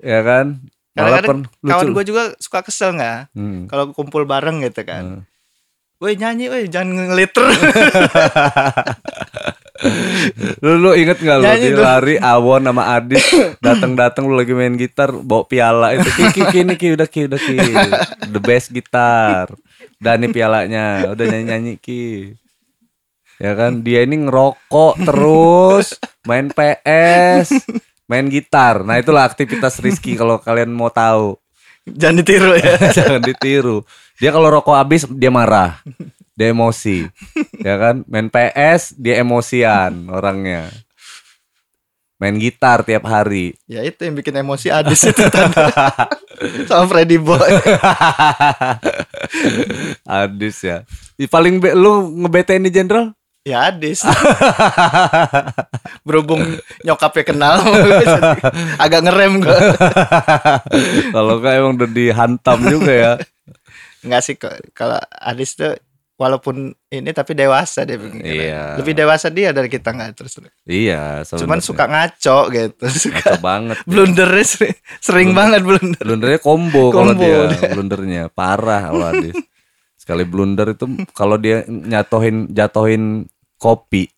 A: Ya kan? Malah pen-
B: kawan gue juga suka kesel nggak?
A: Hmm.
B: Kalau kumpul bareng gitu kan.
A: Hmm.
B: Woi nyanyi, woi jangan ngeliter.
A: Lu lu inget gak lu
B: Nyanyi tuh.
A: lari Awon sama Adit datang-datang lu lagi main gitar bawa piala itu. Ki ki ki ini ki udah ki udah ki. The best gitar. Dan nih pialanya udah nyanyi nyanyi ki. Ya kan? Dia ini ngerokok terus main PS main gitar. Nah itulah aktivitas Rizky kalau kalian mau tahu.
B: Jangan ditiru ya.
A: jangan ditiru. Dia kalau rokok habis dia marah. Dia emosi ya kan main PS dia emosian orangnya main gitar tiap hari
B: Ya itu yang bikin emosi Adis itu. Sama Freddy Boy.
A: Adis ya paling be- lu ngebetain di jenderal
B: Ya Adis. Berhubung nyokapnya kenal, agak ngerem gue.
A: kalau kayak emang udah dihantam juga ya
B: Enggak sih kok. Kalau Adis tuh walaupun ini tapi dewasa dia.
A: Iya.
B: Lebih dewasa dia dari kita nggak terus.
A: iya
B: Cuman
A: sebenarnya.
B: suka ngaco gitu. Suka
A: Ngaco banget
B: blundernya sering, sering banget blunder.
A: blundernya combo kalau
B: Combo,
A: dia
B: dia.
A: blundernya parah kalau Adis sekali blunder itu kalau dia nyatohin jatohin kopi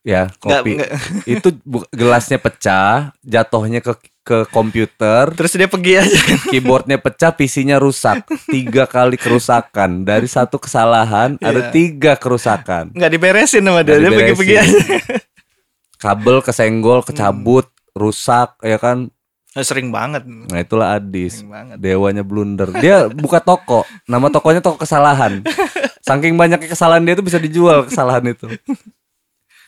A: ya kopi
B: nggak.
A: itu bu- gelasnya pecah jatuhnya ke ke komputer
B: Terus dia pergi aja.
A: keyboardnya pecah PC-nya rusak tiga kali kerusakan dari satu kesalahan ada
B: Iya.
A: tiga kerusakan
B: Nggak diberesin sama dia. Dia pergi-pergi aja.
A: kabel kesenggol kecabut rusak ya kan
B: Nah, sering banget.
A: nah itulah Adis. Dewanya blunder. Dia buka toko. Nama tokonya toko kesalahan. Saking banyaknya kesalahan dia itu bisa dijual kesalahan itu.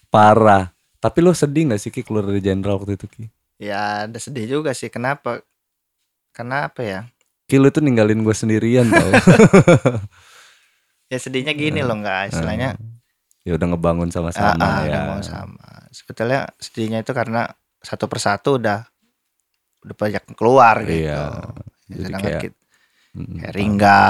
A: Parah. Tapi lo sedih gak sih Ki keluar dari jenderal waktu itu Ki?
B: Ya ada sedih juga sih. Kenapa? Kenapa ya?
A: Ki lo tuh ninggalin gue sendirian tau.
B: Ya sedihnya gini loh nggak istilahnya
A: ya udah ngebangun sama-sama
B: ah, ah,
A: ya.
B: mau sama. Sebetulnya sedihnya itu karena satu persatu udah udah banyak keluar gitu.
A: Iya.
B: Ya,
A: Jadi
B: sedangkan
A: kayak-
B: kita-
A: Mm,
B: kayak Ringga,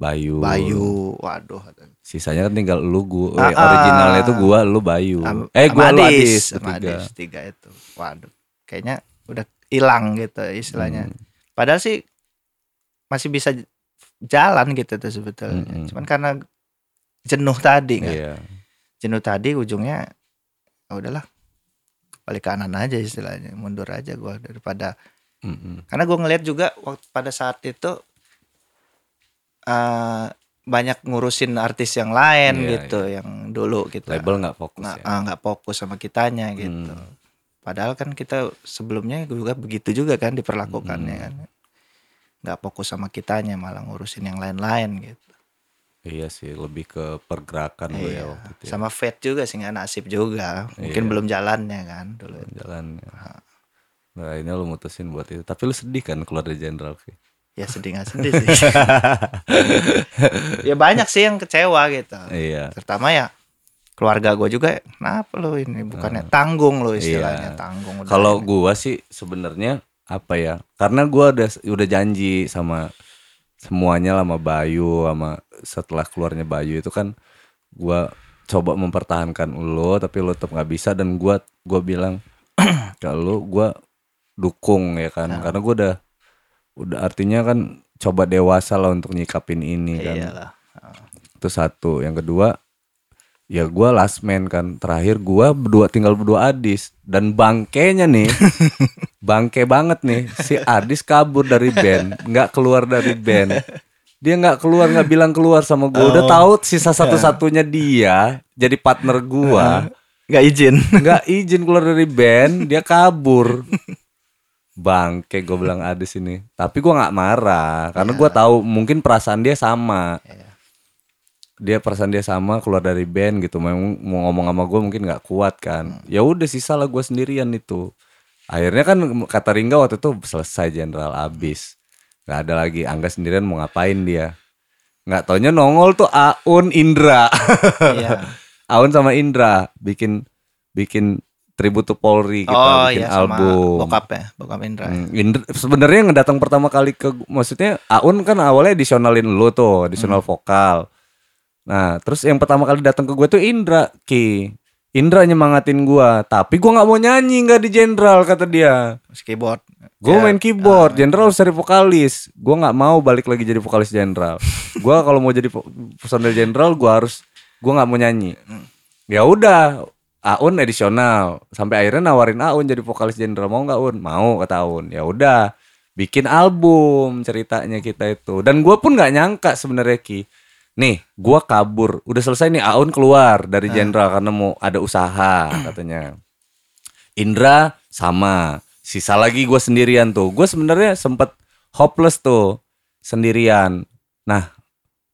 A: Bayu.
B: Bayu, waduh.
A: Sisanya kan tinggal lu gua. Eh,
B: ah.
A: originalnya itu gua, lu Bayu.
B: Am-
A: eh gua lu
B: Adis,
A: Adis.
B: Adis tiga itu. Waduh, kayaknya udah hilang gitu istilahnya.
A: Hmm.
B: Padahal sih masih bisa jalan gitu tuh sebetulnya.
A: Mm-mm.
B: Cuman karena jenuh tadi kan.
A: Iya.
B: Jenuh tadi ujungnya ya udahlah balik kanan aja istilahnya, mundur aja gua daripada
A: Mm-mm.
B: karena gua ngelihat juga waktu pada saat itu eh banyak ngurusin artis yang lain
A: Iya,
B: gitu yang dulu gitu
A: Label nggak fokus
B: nggak
A: ya.
B: ah, nggak fokus sama kitanya gitu
A: Hmm.
B: Padahal kan kita sebelumnya juga begitu juga kan diperlakukannya
A: Hmm.
B: kan nggak fokus sama kitanya malah ngurusin yang lain-lain gitu
A: Iya sih, lebih ke pergerakan ya
B: Iya.
A: waktu itu. ya.
B: sama Fate juga sih nggak nasib juga mungkin
A: Iya.
B: belum jalannya kan dulu
A: jalan nah ini lu mutusin buat itu tapi lu sedih kan keluar dari jenderal Ki?
B: ya sedih nggak sedih sih ya banyak sih yang kecewa gitu
A: iya
B: terutama ya keluarga gue juga kenapa lo ini? Bukannya tanggung lo istilahnya
A: Iya.
B: tanggung
A: kalau gua sih sebenarnya apa ya karena gua udah udah janji sama semuanya lah sama Bayu sama setelah keluarnya Bayu itu kan gua coba mempertahankan lo tapi lo tetap nggak bisa. Dan gua gua bilang kalau gua dukung ya kan? Karena gua udah udah artinya kan coba dewasa lah untuk nyikapin ini kan?
B: Iyalah.
A: itu satu. Yang kedua ya gua last man kan. Terakhir gua berdua tinggal berdua Adis. Dan bangkenya nih bangke banget nih. Si Adis kabur dari band nggak keluar dari band. Dia nggak keluar nggak bilang keluar sama gua. Udah tahu sisa satu-satunya dia jadi partner gua.
B: Gak izin.
A: nggak izin keluar dari band dia kabur. Bangke gue bilang Adis ini. Tapi gua nggak marah karena gua tahu mungkin perasaan dia sama dia perasaan dia sama keluar dari band gitu. Memang mau ngomong sama gue mungkin nggak kuat kan. Ya udah sisa lah gue sendirian itu. Akhirnya kan kata Ringga waktu itu selesai jenderal abis. Nggak ada lagi Angga sendirian mau ngapain dia? Nggak taunya nongol tuh Aun Indra.
B: Iya.
A: Aun sama Indra bikin bikin tribute to Polri kita
B: Oh
A: bikin
B: iya sama
A: album.
B: bokap ya, bokap Indra.
A: Hmm, Indra sebenarnya yang datang pertama kali ke maksudnya Aun kan awalnya edisionalin lu tuh, additional vokal. Nah, terus yang pertama kali datang ke gue tuh Indra, Ki. Indra nyemangatin gua, tapi gua nggak mau nyanyi nggak di jenderal kata dia.
B: Terus keyboard.
A: Gue
B: Ya,
A: main keyboard, jenderal harus cari vokalis. Gua nggak mau balik lagi jadi vokalis jenderal. Gua kalau mau jadi personel jenderal, gua harus gua nggak mau nyanyi. Ya udah, Aun edisional. Sampai akhirnya nawarin Aun jadi vokalis jenderal. Mau nggak Un? Mau kata Aun. Ya udah, bikin album ceritanya kita itu. Dan gua pun nggak nyangka sebenarnya Ki. Nih, gua kabur. Udah selesai nih Aun keluar dari jenderal karena mau ada usaha katanya. Indra sama. Sisa lagi gue sendirian tuh. Gue sebenarnya sempet hopeless tuh sendirian. Nah,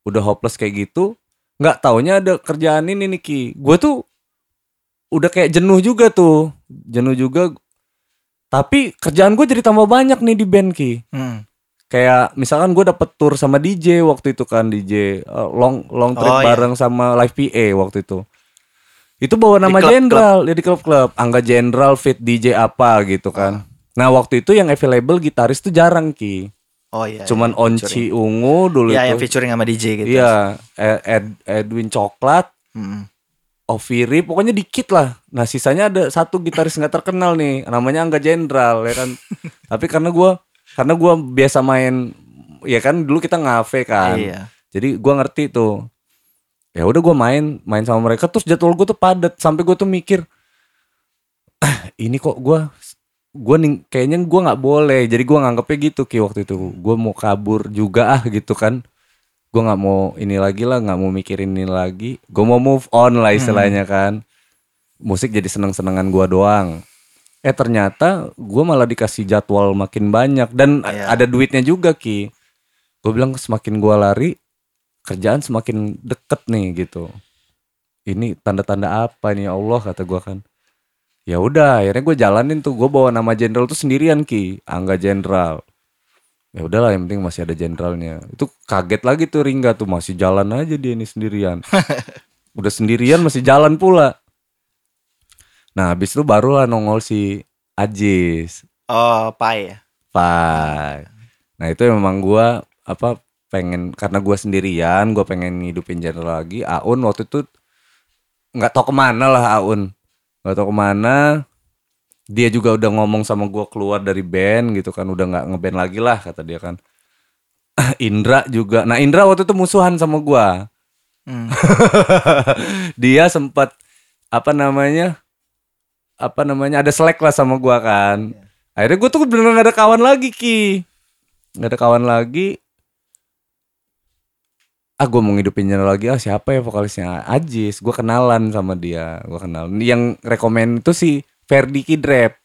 A: udah hopeless kayak gitu, nggak taunya ada kerjaan ini nih Ki. Gue tuh udah kayak jenuh juga tuh, jenuh juga. Tapi kerjaan gue jadi tambah banyak nih di band Ki.
B: Hmm.
A: Kayak misalkan gue dapet tour sama DJ waktu itu kan DJ eh, long long trip
B: Oh, iya.
A: bareng sama Live PA waktu itu. Itu bawa nama jenderal, ya di klub-klub. Angga Jenderal fit DJ apa gitu kan. Nah, waktu itu yang available gitaris tuh jarang Ki.
B: Oh iya.
A: Cuman
B: iya,
A: Onci Ungu dulu
B: Iya, yang
A: itu.
B: featuring sama DJ gitu.
A: Iya, Ed- Ed- Edwin Coklat,
B: Hmm.
A: Oviri, pokoknya dikit lah. Nah, sisanya ada satu gitaris nggak terkenal nih, namanya Angga Jenderal ya kan. Tapi karena gua karena gua biasa main ya kan dulu kita ngafe kan.
B: Iya.
A: Jadi gua ngerti tuh. Ya udah gua main main sama mereka terus jadwal gua tuh padat sampai gua tuh mikir "Ah, ini kok gua gua ning, kayaknya gua nggak boleh. Jadi gua nganggepnya gitu ki waktu itu. Gua mau kabur juga ah gitu kan. Gua nggak mau ini lagi lah, nggak mau mikirin ini lagi. Gua mau move on lah istilahnya kan. Musik jadi seneng-senengan gua doang. Eh ternyata gua malah dikasih jadwal makin banyak dan
B: Iya.
A: ada duitnya juga ki. Gue bilang semakin gua lari kerjaan semakin deket nih gitu. Ini tanda-tanda apa nih ya Allah kata gua kan. Ya udah akhirnya gue jalanin tuh gue bawa nama jenderal tuh sendirian ki Angga Jenderal. Ya udahlah yang penting masih ada jenderalnya. Itu kaget lagi tuh Ringga tuh masih jalan aja dia ini sendirian. Udah sendirian masih jalan pula. Nah habis itu barulah nongol si Ajis.
B: Oh, Pai ya.
A: Pai. Nah itu memang gua apa pengen karena gua sendirian, gua pengen ngidupin jenderal lagi. Aun waktu itu nggak tahu ke mana lah Aun, nggak tahu ke mana. Dia juga udah ngomong sama gua keluar dari band gitu kan, udah nggak ngeband lagi lah kata dia kan. Indra juga. Nah Indra waktu itu musuhan sama gua.
B: Hmm.
A: dia sempat apa namanya apa namanya ada selek lah sama gua kan. Akhirnya gua tuh bener gak ada kawan lagi ki. Nggak ada kawan lagi. Ah gua mau ngidupin channel lagi. Ah siapa ya vokalisnya? Ajis. Gua kenalan sama dia. Gua kenal yang rekomend itu si Ferdi Kidrep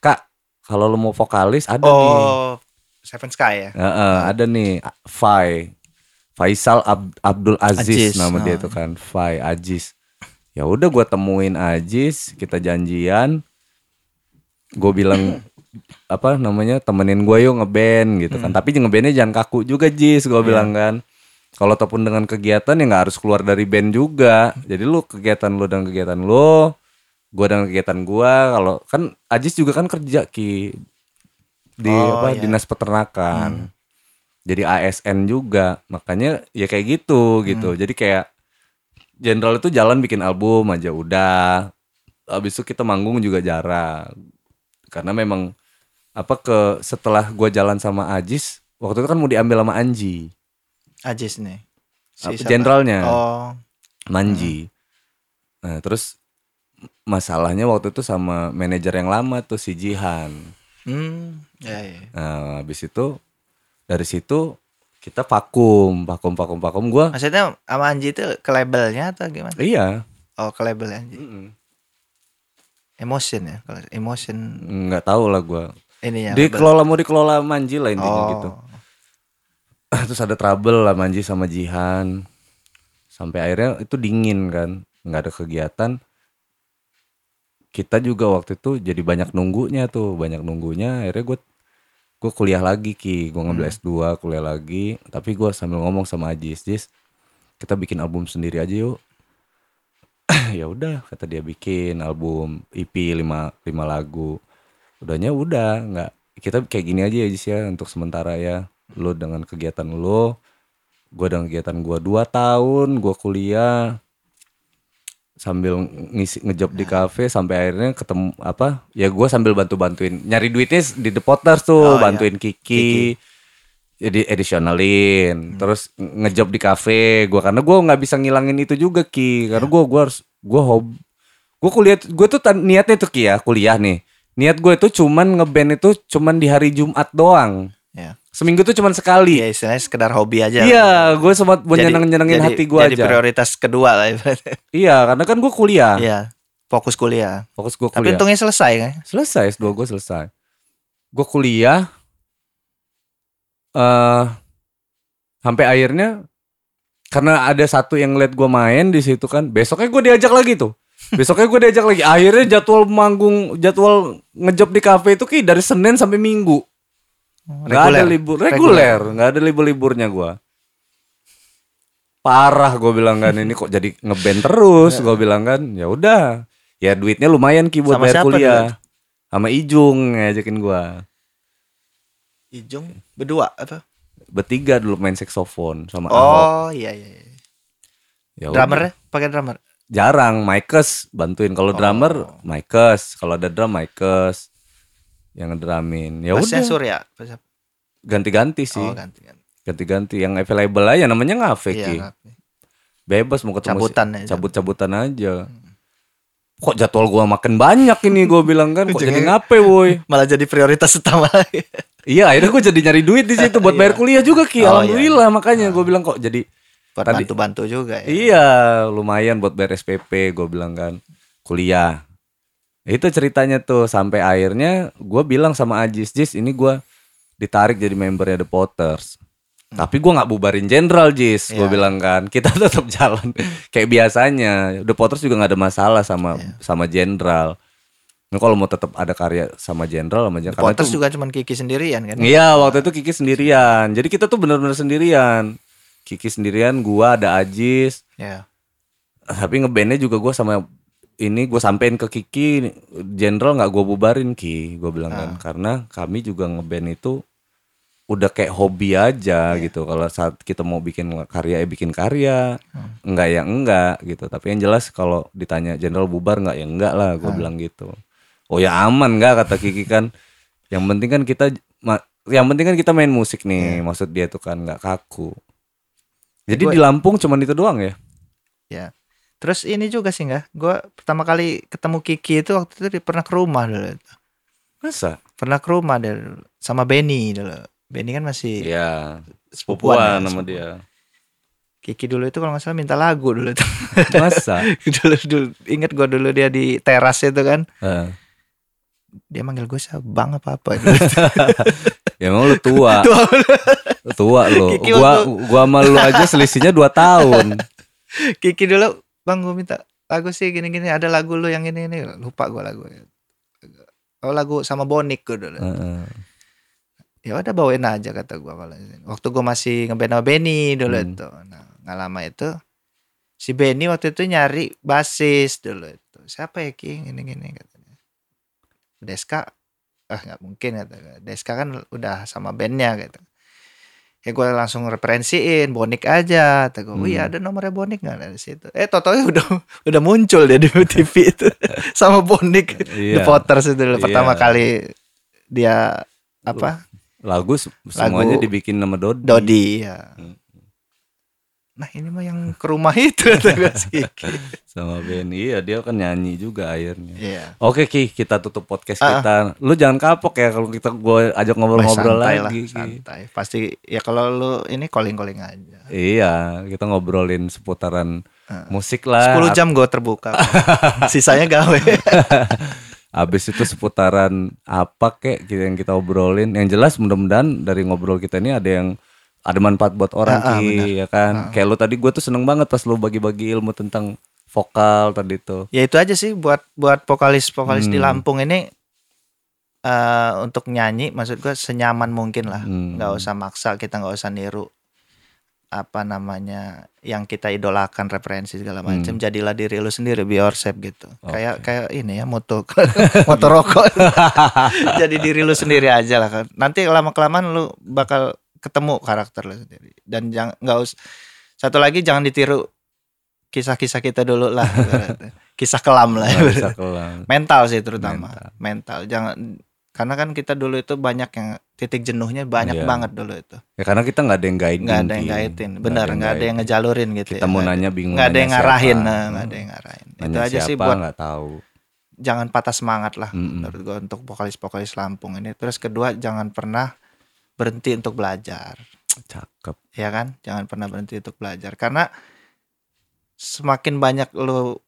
A: kak kalau lo mau vokalis ada nih.
B: Oh, Seven Sky ya.
A: Heeh, ada nih. Fai. Faisal Ab- Abdul Aziz,
B: Aziz,
A: nama dia
B: oh.
A: tuh kan. Fai Aziz ya udah gua temuin Aziz kita janjian. Gue bilang apa namanya temenin gue yuk ngeband gitu kan. Tapi ngebandnya jangan kaku juga Jis gue bilang kan. Kalau ataupun dengan kegiatan ya nggak harus keluar dari band juga. Jadi lu kegiatan lu dan kegiatan lu gue dengan kegiatan gua. Kalau kan Ajis juga kan kerja ki. Di
B: Oh,
A: apa
B: iya.
A: dinas peternakan. Jadi ASN juga. Makanya ya kayak gitu gitu. Jadi kayak Jenderal itu jalan bikin album aja udah. Habis itu kita manggung juga jarang. Karena memang apa ke setelah gua jalan sama Ajis, waktu itu kan mau diambil sama Anji,
B: Ajis nih. Siapa?
A: jenderalnya.
B: Oh,
A: Manji. Nah, terus masalahnya waktu itu sama manajer yang lama tuh si Jihan.
B: hmm, ya, ya.
A: Nah, habis itu dari situ kita vakum, vakum, vakum, vakum. Gua
B: Maksudnya sama Anji itu ke labelnya atau gimana?
A: iya,
B: Oh, ke label Anji.
A: Mm-mm.
B: Emotion ya, kalau emotion
A: nggak tahu lah gua.
B: ini ya. label.
A: Dikelola mau dikelola Manji lah intinya
B: oh,
A: gitu. Terus ada trouble lah Manji sama Jihan. Sampai akhirnya itu dingin kan, nggak ada kegiatan. Kita juga waktu itu jadi banyak nunggunya tuh, banyak nunggunya. Akhirnya gue gue kuliah lagi ki, gue ngambil S2 kuliah lagi. Tapi gue sambil ngomong sama Ajis, Jis, kita bikin album sendiri aja yuk. ya udah, kata dia bikin album EP 5 lima lagu. Udahnya udah, nggak kita kayak gini aja ya Jis ya untuk sementara ya. Lo dengan kegiatan lo, gue dengan kegiatan gue dua tahun, gue kuliah sambil ngisi ngejob di kafe sampai akhirnya ketemu apa ya gue sambil bantu bantuin nyari duitnya di The Potters tuh
B: Oh, iya.
A: bantuin Kiki, jadi editionalin terus ngejob di kafe gue karena gue nggak bisa ngilangin itu juga ki. Karena gue gue harus gue hob gue kuliah gue tuh niatnya tuh ki ya kuliah nih. Niat gue itu cuman ngeband itu cuman di hari Jumat doang
B: ya.
A: seminggu tuh cuman sekali
B: Ya istilahnya sekedar hobi aja.
A: iya gue sempat mau
B: Jadi-
A: nyeneng nyenengin
B: jadi-
A: hati gue
B: Jadi
A: aja
B: prioritas kedua lah ibaratnya.
A: iya karena kan gue kuliah
B: Iya. Fokus kuliah.
A: fokus gue
B: Tapi
A: kuliah
B: untungnya selesai kan?
A: selesai S2 gue selesai gue kuliah eh sampai akhirnya karena ada satu yang ngeliat gue main di situ kan besoknya gue diajak lagi tuh besoknya gue diajak lagi akhirnya jadwal manggung jadwal ngejob di kafe itu ki dari senin sampai minggu nggak ada
B: Reguler.
A: libur reguler nggak ada libur liburnya gue parah gue bilang kan ini kok jadi ngeband terus gue bilang kan ya udah ya duitnya lumayan ki buat
B: Sama
A: bayar
B: siapa
A: kuliah sama Ijung ngajakin gue
B: Ijung berdua apa?
A: bertiga dulu main saksofon sama Ahok
B: Oh iya iya. iya.
A: ya udah.
B: Drummernya pakai drummer.
A: jarang Mikes bantuin kalau
B: Oh.
A: drummer Mikes kalau ada drum Mikes yang ngedramin ya udah
B: Surya.
A: Ganti-ganti sih
B: Oh ganti ganti.
A: ganti-ganti yang available aja namanya ngafe
B: Iya,
A: bebas mau ketemu
B: Cabutan
A: si-
B: aja.
A: cabut-cabutan aja kok jadwal gua makin banyak ini gua bilang kan kok jadi ngape woi
B: Malah jadi prioritas utama
A: iya akhirnya gua jadi nyari duit di situ buat
B: Iya.
A: bayar kuliah juga ki
B: Oh, iya.
A: alhamdulillah makanya gua bilang kok jadi
B: Buat bantu-bantu juga ya.
A: Iya, lumayan buat bayar SPP, gue bilang kan. Kuliah. Itu ceritanya tuh sampai akhirnya gue bilang sama Ajis, Jis ini gue ditarik jadi membernya The Potters. Tapi gue nggak bubarin Jenderal Jis, gue
B: Iya.
A: bilang kan. Kita tetap jalan kayak biasanya. The Potters juga nggak ada masalah sama
B: Iya.
A: sama Jenderal. Nah, kalau mau tetap ada karya sama Jenderal sama Jenderal.
B: Potters juga cuman Kiki sendirian kan.
A: Iya waktu itu Kiki sendirian. Jadi kita tuh bener-bener sendirian. Kiki sendirian, gua ada Ajis,
B: Ya.
A: tapi ngebandnya juga gue sama ini gue sampein ke Kiki Jenderal nggak gue bubarin Ki gue bilang kan. Karena kami juga ngeband itu udah kayak hobi aja gitu. Kalau saat kita mau bikin karya ya bikin karya enggak ya enggak gitu. Tapi yang jelas kalau ditanya Jenderal bubar nggak? Ya enggak lah gue bilang gitu. Oh ya aman nggak? kata Kiki kan. Yang penting kan kita yang penting kan kita main musik nih maksud dia tuh kan nggak kaku. Jadi
B: Gua-
A: di Lampung cuman itu doang ya?
B: Ya. Terus ini juga sih nggak? Gue pertama kali ketemu Kiki itu waktu itu pernah ke rumah dulu.
A: masa
B: Pernah ke rumah dulu sama Benny dulu. Benny kan masih
A: Iya,
B: sepupuan ya, sepupuan.
A: dia.
B: Kiki dulu itu kalau nggak salah minta lagu dulu tuh.
A: Masa?
B: dulu dulu inget gue dulu dia di teras itu kan.
A: Heeh.
B: Dia manggil gue bang apa apa.
A: ya emang lu tua, tua lu.
B: Kiki
A: Gua
B: waktu-
A: gua sama lu aja selisihnya 2 tahun.
B: Kiki dulu bang gue minta lagu sih gini-gini ada lagu lu yang ini ini lupa gue lagu oh lagu sama Bonik gue dulu.
A: Heeh.
B: ya udah bawain aja kata gue kalau waktu gue masih ngeband sama Benny dulu
A: Hmm.
B: itu. Nah nggak lama itu si Benny waktu itu nyari basis dulu itu. Siapa ya King ini gini katanya. Deska? Ah nggak mungkin kata. Deska kan udah sama bandnya gitu ya gue langsung referensiin bonik aja kata gue
A: Hmm.
B: wih ada nomornya bonik nggak dari situ eh totonya udah udah muncul dia di TV itu sama bonik The
A: Iya.
B: Potters itu dulu
A: Iya.
B: pertama kali dia apa
A: Lagu se- semuanya dibikin nama Dodi.
B: Dodi ya
A: Hmm.
B: Nah ini mah yang ke rumah itu
A: Sama Benny. Iya, dia kan nyanyi juga akhirnya.
B: iya
A: Oke Ki, kita tutup podcast
B: Ah,
A: kita. Lu jangan kapok ya kalau kita gue ajak ngobrol-ngobrol lagi. Ki.
B: santai pasti ya kalau lu ini calling calling aja
A: Iya, kita ngobrolin seputaran
B: Ah.
A: musik lah.
B: 10 jam gue terbuka sisanya gawe
A: Abis itu seputaran apa kek yang kita obrolin. Yang jelas mudah-mudahan dari ngobrol kita ini ada yang ada manfaat buat orang
B: Ah, ah,
A: Ki,
B: benar.
A: ya kan. Kayak lu tadi gue tuh seneng banget pas lu bagi-bagi ilmu tentang vokal tadi tuh.
B: ya itu aja sih buat buat vokalis vokalis di
A: Hmm.
B: Lampung ini eh untuk nyanyi maksud gue senyaman mungkin lah
A: Hmm.
B: nggak usah maksa kita nggak usah niru apa namanya yang kita idolakan referensi segala macam jadilah diri lu sendiri be yourself gitu kayak kayak ini ya moto moto rokok jadi diri lu sendiri aja lah kan nanti lama kelamaan lu bakal ketemu karakter lu sendiri dan jangan nggak us satu lagi jangan ditiru kisah-kisah kita dulu lah kisah kelam lah
A: bisa
B: ibaratnya.
A: kelang.
B: mental sih terutama
A: Mental.
B: mental. jangan karena kan kita dulu itu banyak yang titik jenuhnya banyak
A: Iya.
B: banget dulu itu
A: Ya karena kita nggak ada yang guiding.
B: nggak ada yang gaitin benar nggak ada yang ngejalurin gitu
A: Kita
B: ya.
A: mau nanya bingung.
B: nggak ada yang ngarahin nah, nggak ada yang ngarahin itu
A: Nanya
B: aja sih
A: siapa,
B: buat
A: nggak tahu.
B: jangan patah semangat lah
A: Mm-mm.
B: menurut gua untuk vokalis-vokalis Lampung ini terus kedua jangan pernah berhenti untuk belajar
A: Cakep.
B: ya kan jangan pernah berhenti untuk belajar karena semakin banyak lu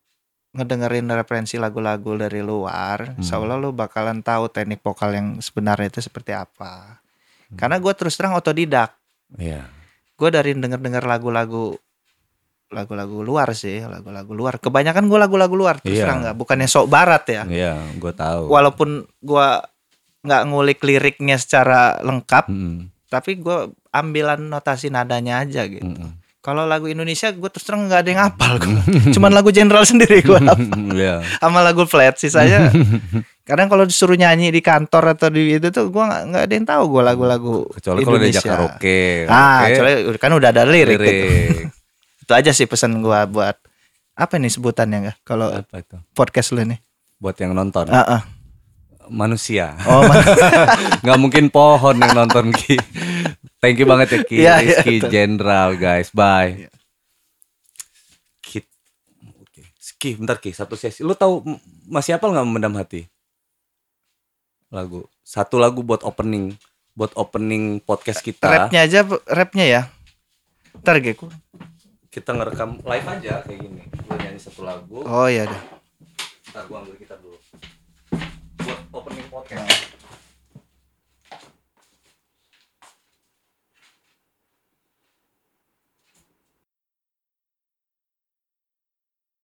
B: ngedengerin referensi lagu-lagu dari luar
A: Hmm.
B: seolah lu bakalan tahu teknik vokal yang sebenarnya itu seperti apa
A: Hmm.
B: karena gue terus terang otodidak
A: Iya.
B: gue dari denger-denger lagu-lagu lagu-lagu luar sih lagu-lagu luar kebanyakan gue lagu-lagu luar terus
A: Iya.
B: terang nggak bukannya sok barat ya
A: Iya, gue tahu.
B: walaupun gue nggak ngulik liriknya secara lengkap
A: Mm-mm.
B: tapi gue ambilan notasi nadanya aja gitu
A: Mm-mm.
B: kalau lagu Indonesia gue terus terang nggak ada yang hafal gua. cuman lagu general sendiri gue
A: Iya.
B: sama lagu flat sisanya kadang kalau disuruh nyanyi di kantor atau di itu tuh gue nggak ada yang tahu gue lagu-lagu
A: Kecuali kalau diajak
B: Indonesia.
A: karaoke.
B: ah kecuali kan udah ada lirik, gitu.
A: Lirik.
B: itu aja sih pesan gue buat apa nih sebutannya nggak kalau podcast lu nih
A: Buat yang nonton.
B: Ah, ah.
A: Manusia.
B: oh ma-
A: nggak mungkin pohon yang nonton Ki. Thank you banget ya Ki.
B: Iya, iya,
A: Rizky
B: betul.
A: General guys. Bye.
B: Iya.
A: Ki. Oke. Ki, bentar Ki, satu sesi. Lu tahu masih apa nggak memendam hati? Lagu. Satu lagu buat opening, buat opening podcast kita.
B: rapnya aja rapnya ya ntar gue
A: Kita ngerekam live aja kayak gini. Lu nyanyi satu lagu.
B: oh iya deh
A: Ntar gua ambil kita dulu. Buat opening podcast.